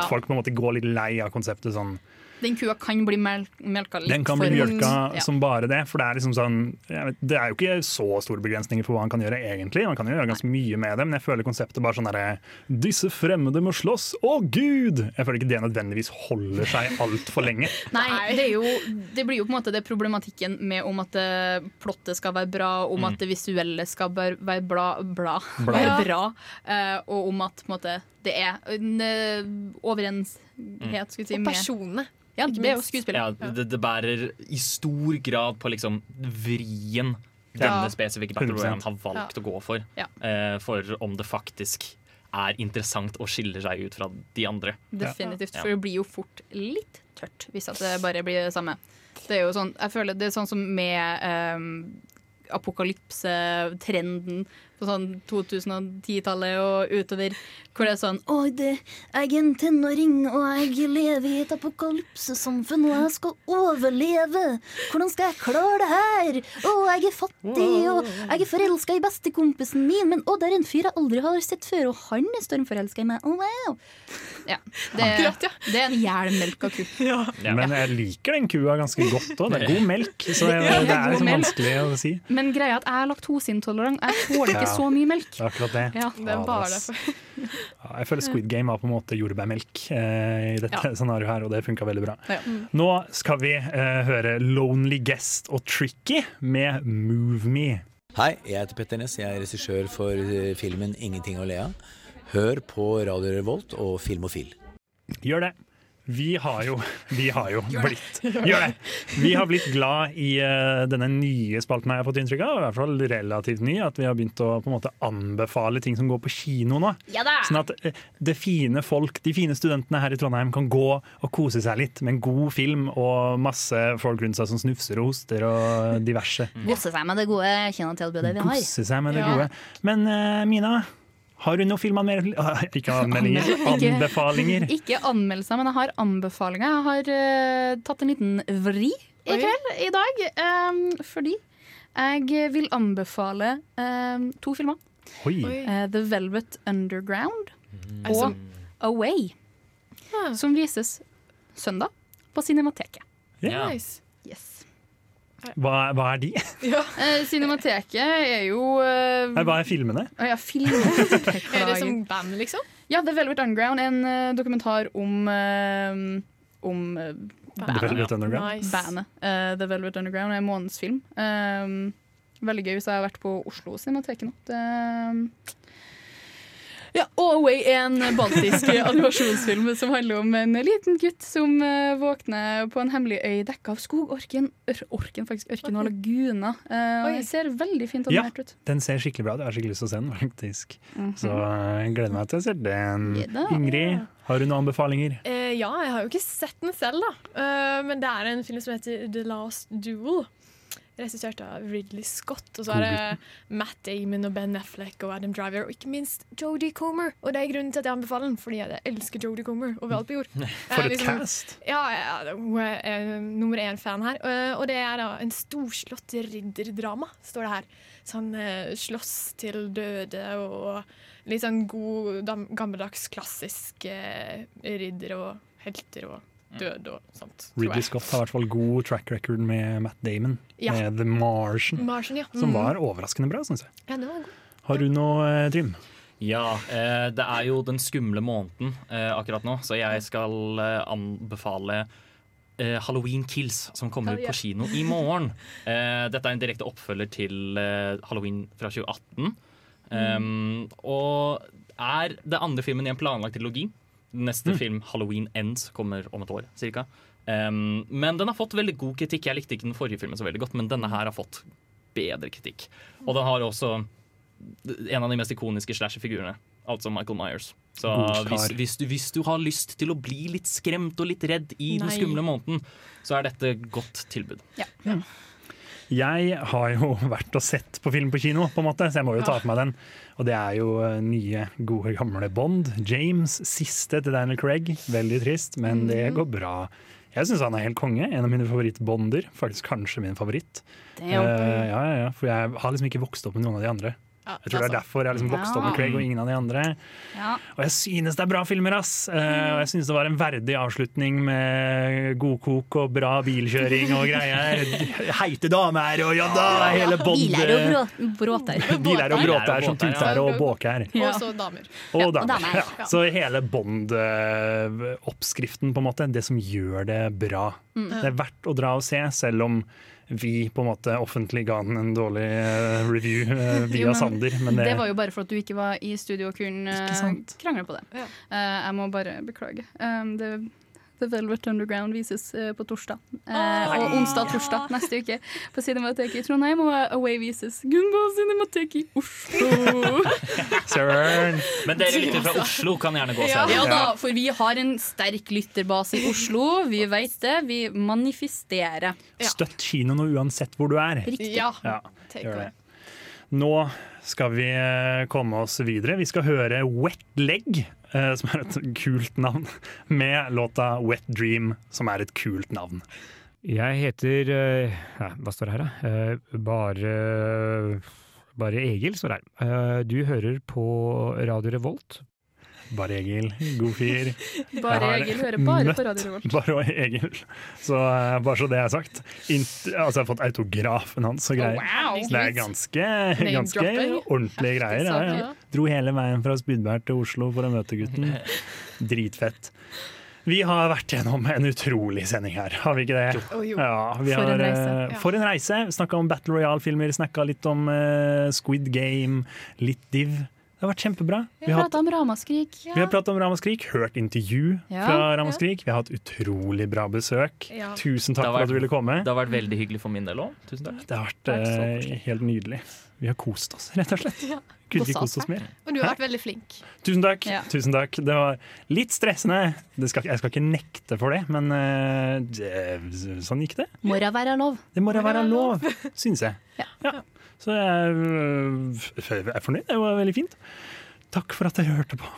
At folk på en måte går litt lei av konseptet sånn Den kua kan bli mel melka litt Den kan bli mjølka Ja. som bare det. For det er liksom sånn vet, Det er jo ikke så store begrensninger for hva han kan gjøre egentlig. Han kan jo gjøre ganske mye med det, men jeg føler konseptet bare sånn derre Disse fremmede må slåss! Å gud! Jeg føler ikke det nødvendigvis holder seg altfor lenge. Nei, det, er jo, det blir jo på en måte det problematikken med om at eh, plottet skal være bra, om Mm. at det visuelle skal være bla, bla, Bla. være bra, eh, og om at på en måte, det er en eh, skulle si, Og personene. Ja, ikke det jo skuespillet. Ja, det, det bærer i stor grad på liksom vrien denne Ja. spesifikke Battle 100%. Royale har valgt Ja. å gå for. Ja. Eh, for om det faktisk er interessant og skiller seg ut fra de andre. Definitivt. Ja. For det blir jo fort litt tørt hvis at det bare blir det samme. Det er jo sånn, jeg føler det er sånn som med um, apokalypsetrenden på sånn 2010-tallet og utover, hvor det er sånn Oi, det, jeg er en tenåring, og jeg lever i et apokalypsesamfunn, og jeg skal overleve. Hvordan skal jeg klare det her? Å, jeg er fattig, og jeg er forelska i bestekompisen min, men å, det er en fyr jeg aldri har sett før, og han er stormforelska i meg. Oh, wow. Ja, det, Akkurat, ja. det er en jævmelka ku. Ja, Men jeg liker den kua ganske godt òg. Det er god melk, så jeg, det er liksom vanskelig å si. Men greia er at jeg er laktoseintolerant. Jeg tåler ikke Ja. så mye melk. Det er akkurat det. Ja, Det er bare derfor. Ja, jeg føler Squid Game var på en måte jordbærmelk eh, i dette Ja. scenarioet her, og det funka veldig bra. Ja. Nå skal vi eh, høre Lonely Guest og Tricky med Move Me. Hei, jeg heter Petter Ness. Jeg er regissør for eh, filmen 'Ingenting å le av'. Hør på Radio Revolt og Filmofil. Gjør det. Vi har jo, vi har jo blitt Gjør det! Vi har blitt glad i uh, denne nye spalten jeg har fått inntrykk av, i hvert fall relativt ny, at vi har begynt å på en måte anbefale ting som går på kino nå. Ja da! Sånn at uh, det fine folk, de fine studentene her i Trondheim kan gå og kose seg litt med en god film og masse folk rundt seg som snufser og hoster og diverse. Gosse seg med det gode kinotilbudet vi har. Kose seg med det gode. Men uh, Mina, har du noen filmanmeldelser Ikke anmeldinger, Ikke- anbefalinger. Ikke anmeldelser, men jeg har anbefalinger. Jeg har uh, tatt en liten vri i kveld, i dag, Um, fordi jeg vil anbefale um, to filmer. Oi. Eh, The Velvet Underground mm. og Away, Ah. som vises søndag på Cinemateket. Yeah. Nice. Hva, hva er de? Eh, Cinemateket er jo eh, Hva er filmene? Ah, ja, filmene. Er det som band, liksom? Ja, The Velvet Underground, en eh, dokumentar om eh, om bandet. The bandet. Velvet Underground? Nice. Bandet. Eh, The Velvet Underground er en månedsfilm. Veldig gøy hvis jeg har vært på Oslo Cinemateket nå. Det, ja, Away er en baltisk animasjonsfilm som handler om en liten gutt som uh, våkner på en hemmelig øy dekka av skog. Orken, ør, orken faktisk, ørken og laguner. Uh, og den ser veldig fint Ja, animert ut. den ser skikkelig bra ut. Jeg har skikkelig lyst til å se den, faktisk. Mhm. Så eh, jeg gleder meg til å se den. Ja. Ingrid, har du noen anbefalinger? Eh, ja, jeg har jo ikke sett den selv, da. Eh, men det er en film som heter The Last Duel. Regissert av Ridley Scott. Og så er det Matt Damon og Ben Affleck og Adam Driver, og ikke minst Jodie Comer. Og det er grunnen til at jeg anbefaler den, fordi jeg elsker Jodie Comer overalt på jord. For Eh, et cast! Ja, ja, hun er eh, nummer én-fan her. Og, og det er da en storslått ridderdrama, står det her. Sånn eh, slåss til døde og litt sånn god, gammeldags, klassisk eh, ridder og helter og død og sånt. Ridley. Scott har i hvert fall god track record med Matt Damon, Ja. med The Martian, Martian, ja. som Mm. var overraskende bra, syns jeg. Ja, det var god. Har du noe, eh, Trym? Ja, eh, det er jo den skumle måneden eh, akkurat nå, så jeg skal eh, anbefale eh, Halloween Kills, som kommer på kino i morgen. Eh, dette er en direkte oppfølger til Halloween fra 2018. Um, og er det andre filmen i en planlagt trilogi. Neste Mm. film, Halloween Ends, kommer om et år cirka. Um, men den har fått veldig god kritikk. Jeg likte ikke den forrige filmen så veldig godt, men denne her har fått bedre kritikk. Og den har også en av de mest ikoniske slasher-figurene, altså Michael Myers. Så hvis, hvis, du, hvis du har lyst til å bli litt skremt og litt redd i den skumle måneden, så er dette et godt tilbud. Jeg har jo vært og sett på film på kino, på en måte, så jeg må jo ta på meg den. Og det er jo eh, nye, gode, gamle Bond. James, siste til Daniel Craig. Veldig trist, men det Mhm. går bra. Jeg syns han er helt konge. En av mine favorittbonder. Faktisk kanskje min favoritt. Eh, ja, ja, ja, For jeg har liksom ikke vokst opp med noen av de andre. Jeg tror det er derfor jeg liksom vokst opp med Craig og ingen av de andre. Og jeg synes det er bra filmer, ass! Eh, og jeg synes det var en verdig avslutning med godkok og bra bilkjøring og greier. Heite damer og ja da! Hele Bond... Biler og brå- bråter. Biler og bråter som tuter og båker. Og så damer. Og damer. damer. Ja. Så hele Bond-oppskriften, på en måte, det som gjør det bra. Mm. Det er verdt å dra og se, selv om vi på en måte offentlig ga den en dårlig eh, review eh, via Jo, men Sander. Men det, Det var jo bare for at du ikke var i studio og kunne Ikke krangle på det. Ja. Eh, jeg må bare beklage. Um, det, The Velvet Underground vises eh, på torsdag. Eh, og onsdag og torsdag neste uke på Cinemateket i Trondheim. Og Away vises Gunbo Cinemateket i Oslo. Søren! Men dere lytter fra Oslo kan gjerne gå og se ja da, for vi har en sterk lytterbase i Oslo. Vi vet det. Vi manifesterer. Støtt kinoen nå uansett hvor du er. Riktig. Ja. Ja, gjør det. Nå skal vi eh, komme oss videre. Vi skal høre Wet Leg, som er et kult navn, med låta Wet Dream, som er et kult navn. Jeg heter eh, ja, Hva står det her, da? Eh, bare bare Egil står det her. Eh, du hører på Radio Revolt. Bare Egil, god fyr. Bare Egil hører bare på Radio Revolt. Bare Egil. Så eh, bare så det er sagt. Int altså, jeg har fått autografen hans og greier. wow. Det er ganske, ganske ordentlige greier. Ja, ja. Dro hele veien fra Spydberg til Oslo for å møte gutten. Dritfett. Vi har vært gjennom en utrolig sending her, har vi ikke det? Jo. Ja, vi For en reise. eh, Ja. For en reise. Snakka om Battle Royale-filmer, snakka litt om uh, Squid Game, litt Div. Det har vært kjempebra. Vi Vi har prata om ramaskrik. vi har pratet om Ramaskrik, hørt intervju Ja, fra ja. Ramaskrik. Vi har hatt utrolig bra besøk. Ja. Tusen takk vært, for at du ville komme. Det har vært veldig hyggelig for min del òg. Tusen takk. Det har vært så eh, helt nydelig. Vi har kost oss, rett og slett. Ja. Kunne ikke kost oss mer. Og du har vært veldig flink. Tusen takk. Ja. tusen takk. Det var litt stressende. Det skal, jeg skal ikke nekte for det, men uh, det, sånn gikk det. Må da være lov. Det må da være lov, syns jeg. Ja. Så jeg øh, jeg er fornøyd. Det var veldig fint. Takk for at dere hørte på.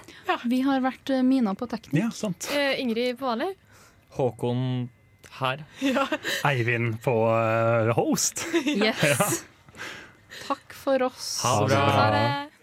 Vi har vært eh, Mina på teknikk. Ja, sant. Eh, Ingrid på Hvaler. Håkon her. Eivind på øh, host. Yes. Takk for oss. Ha det bra. Ha det.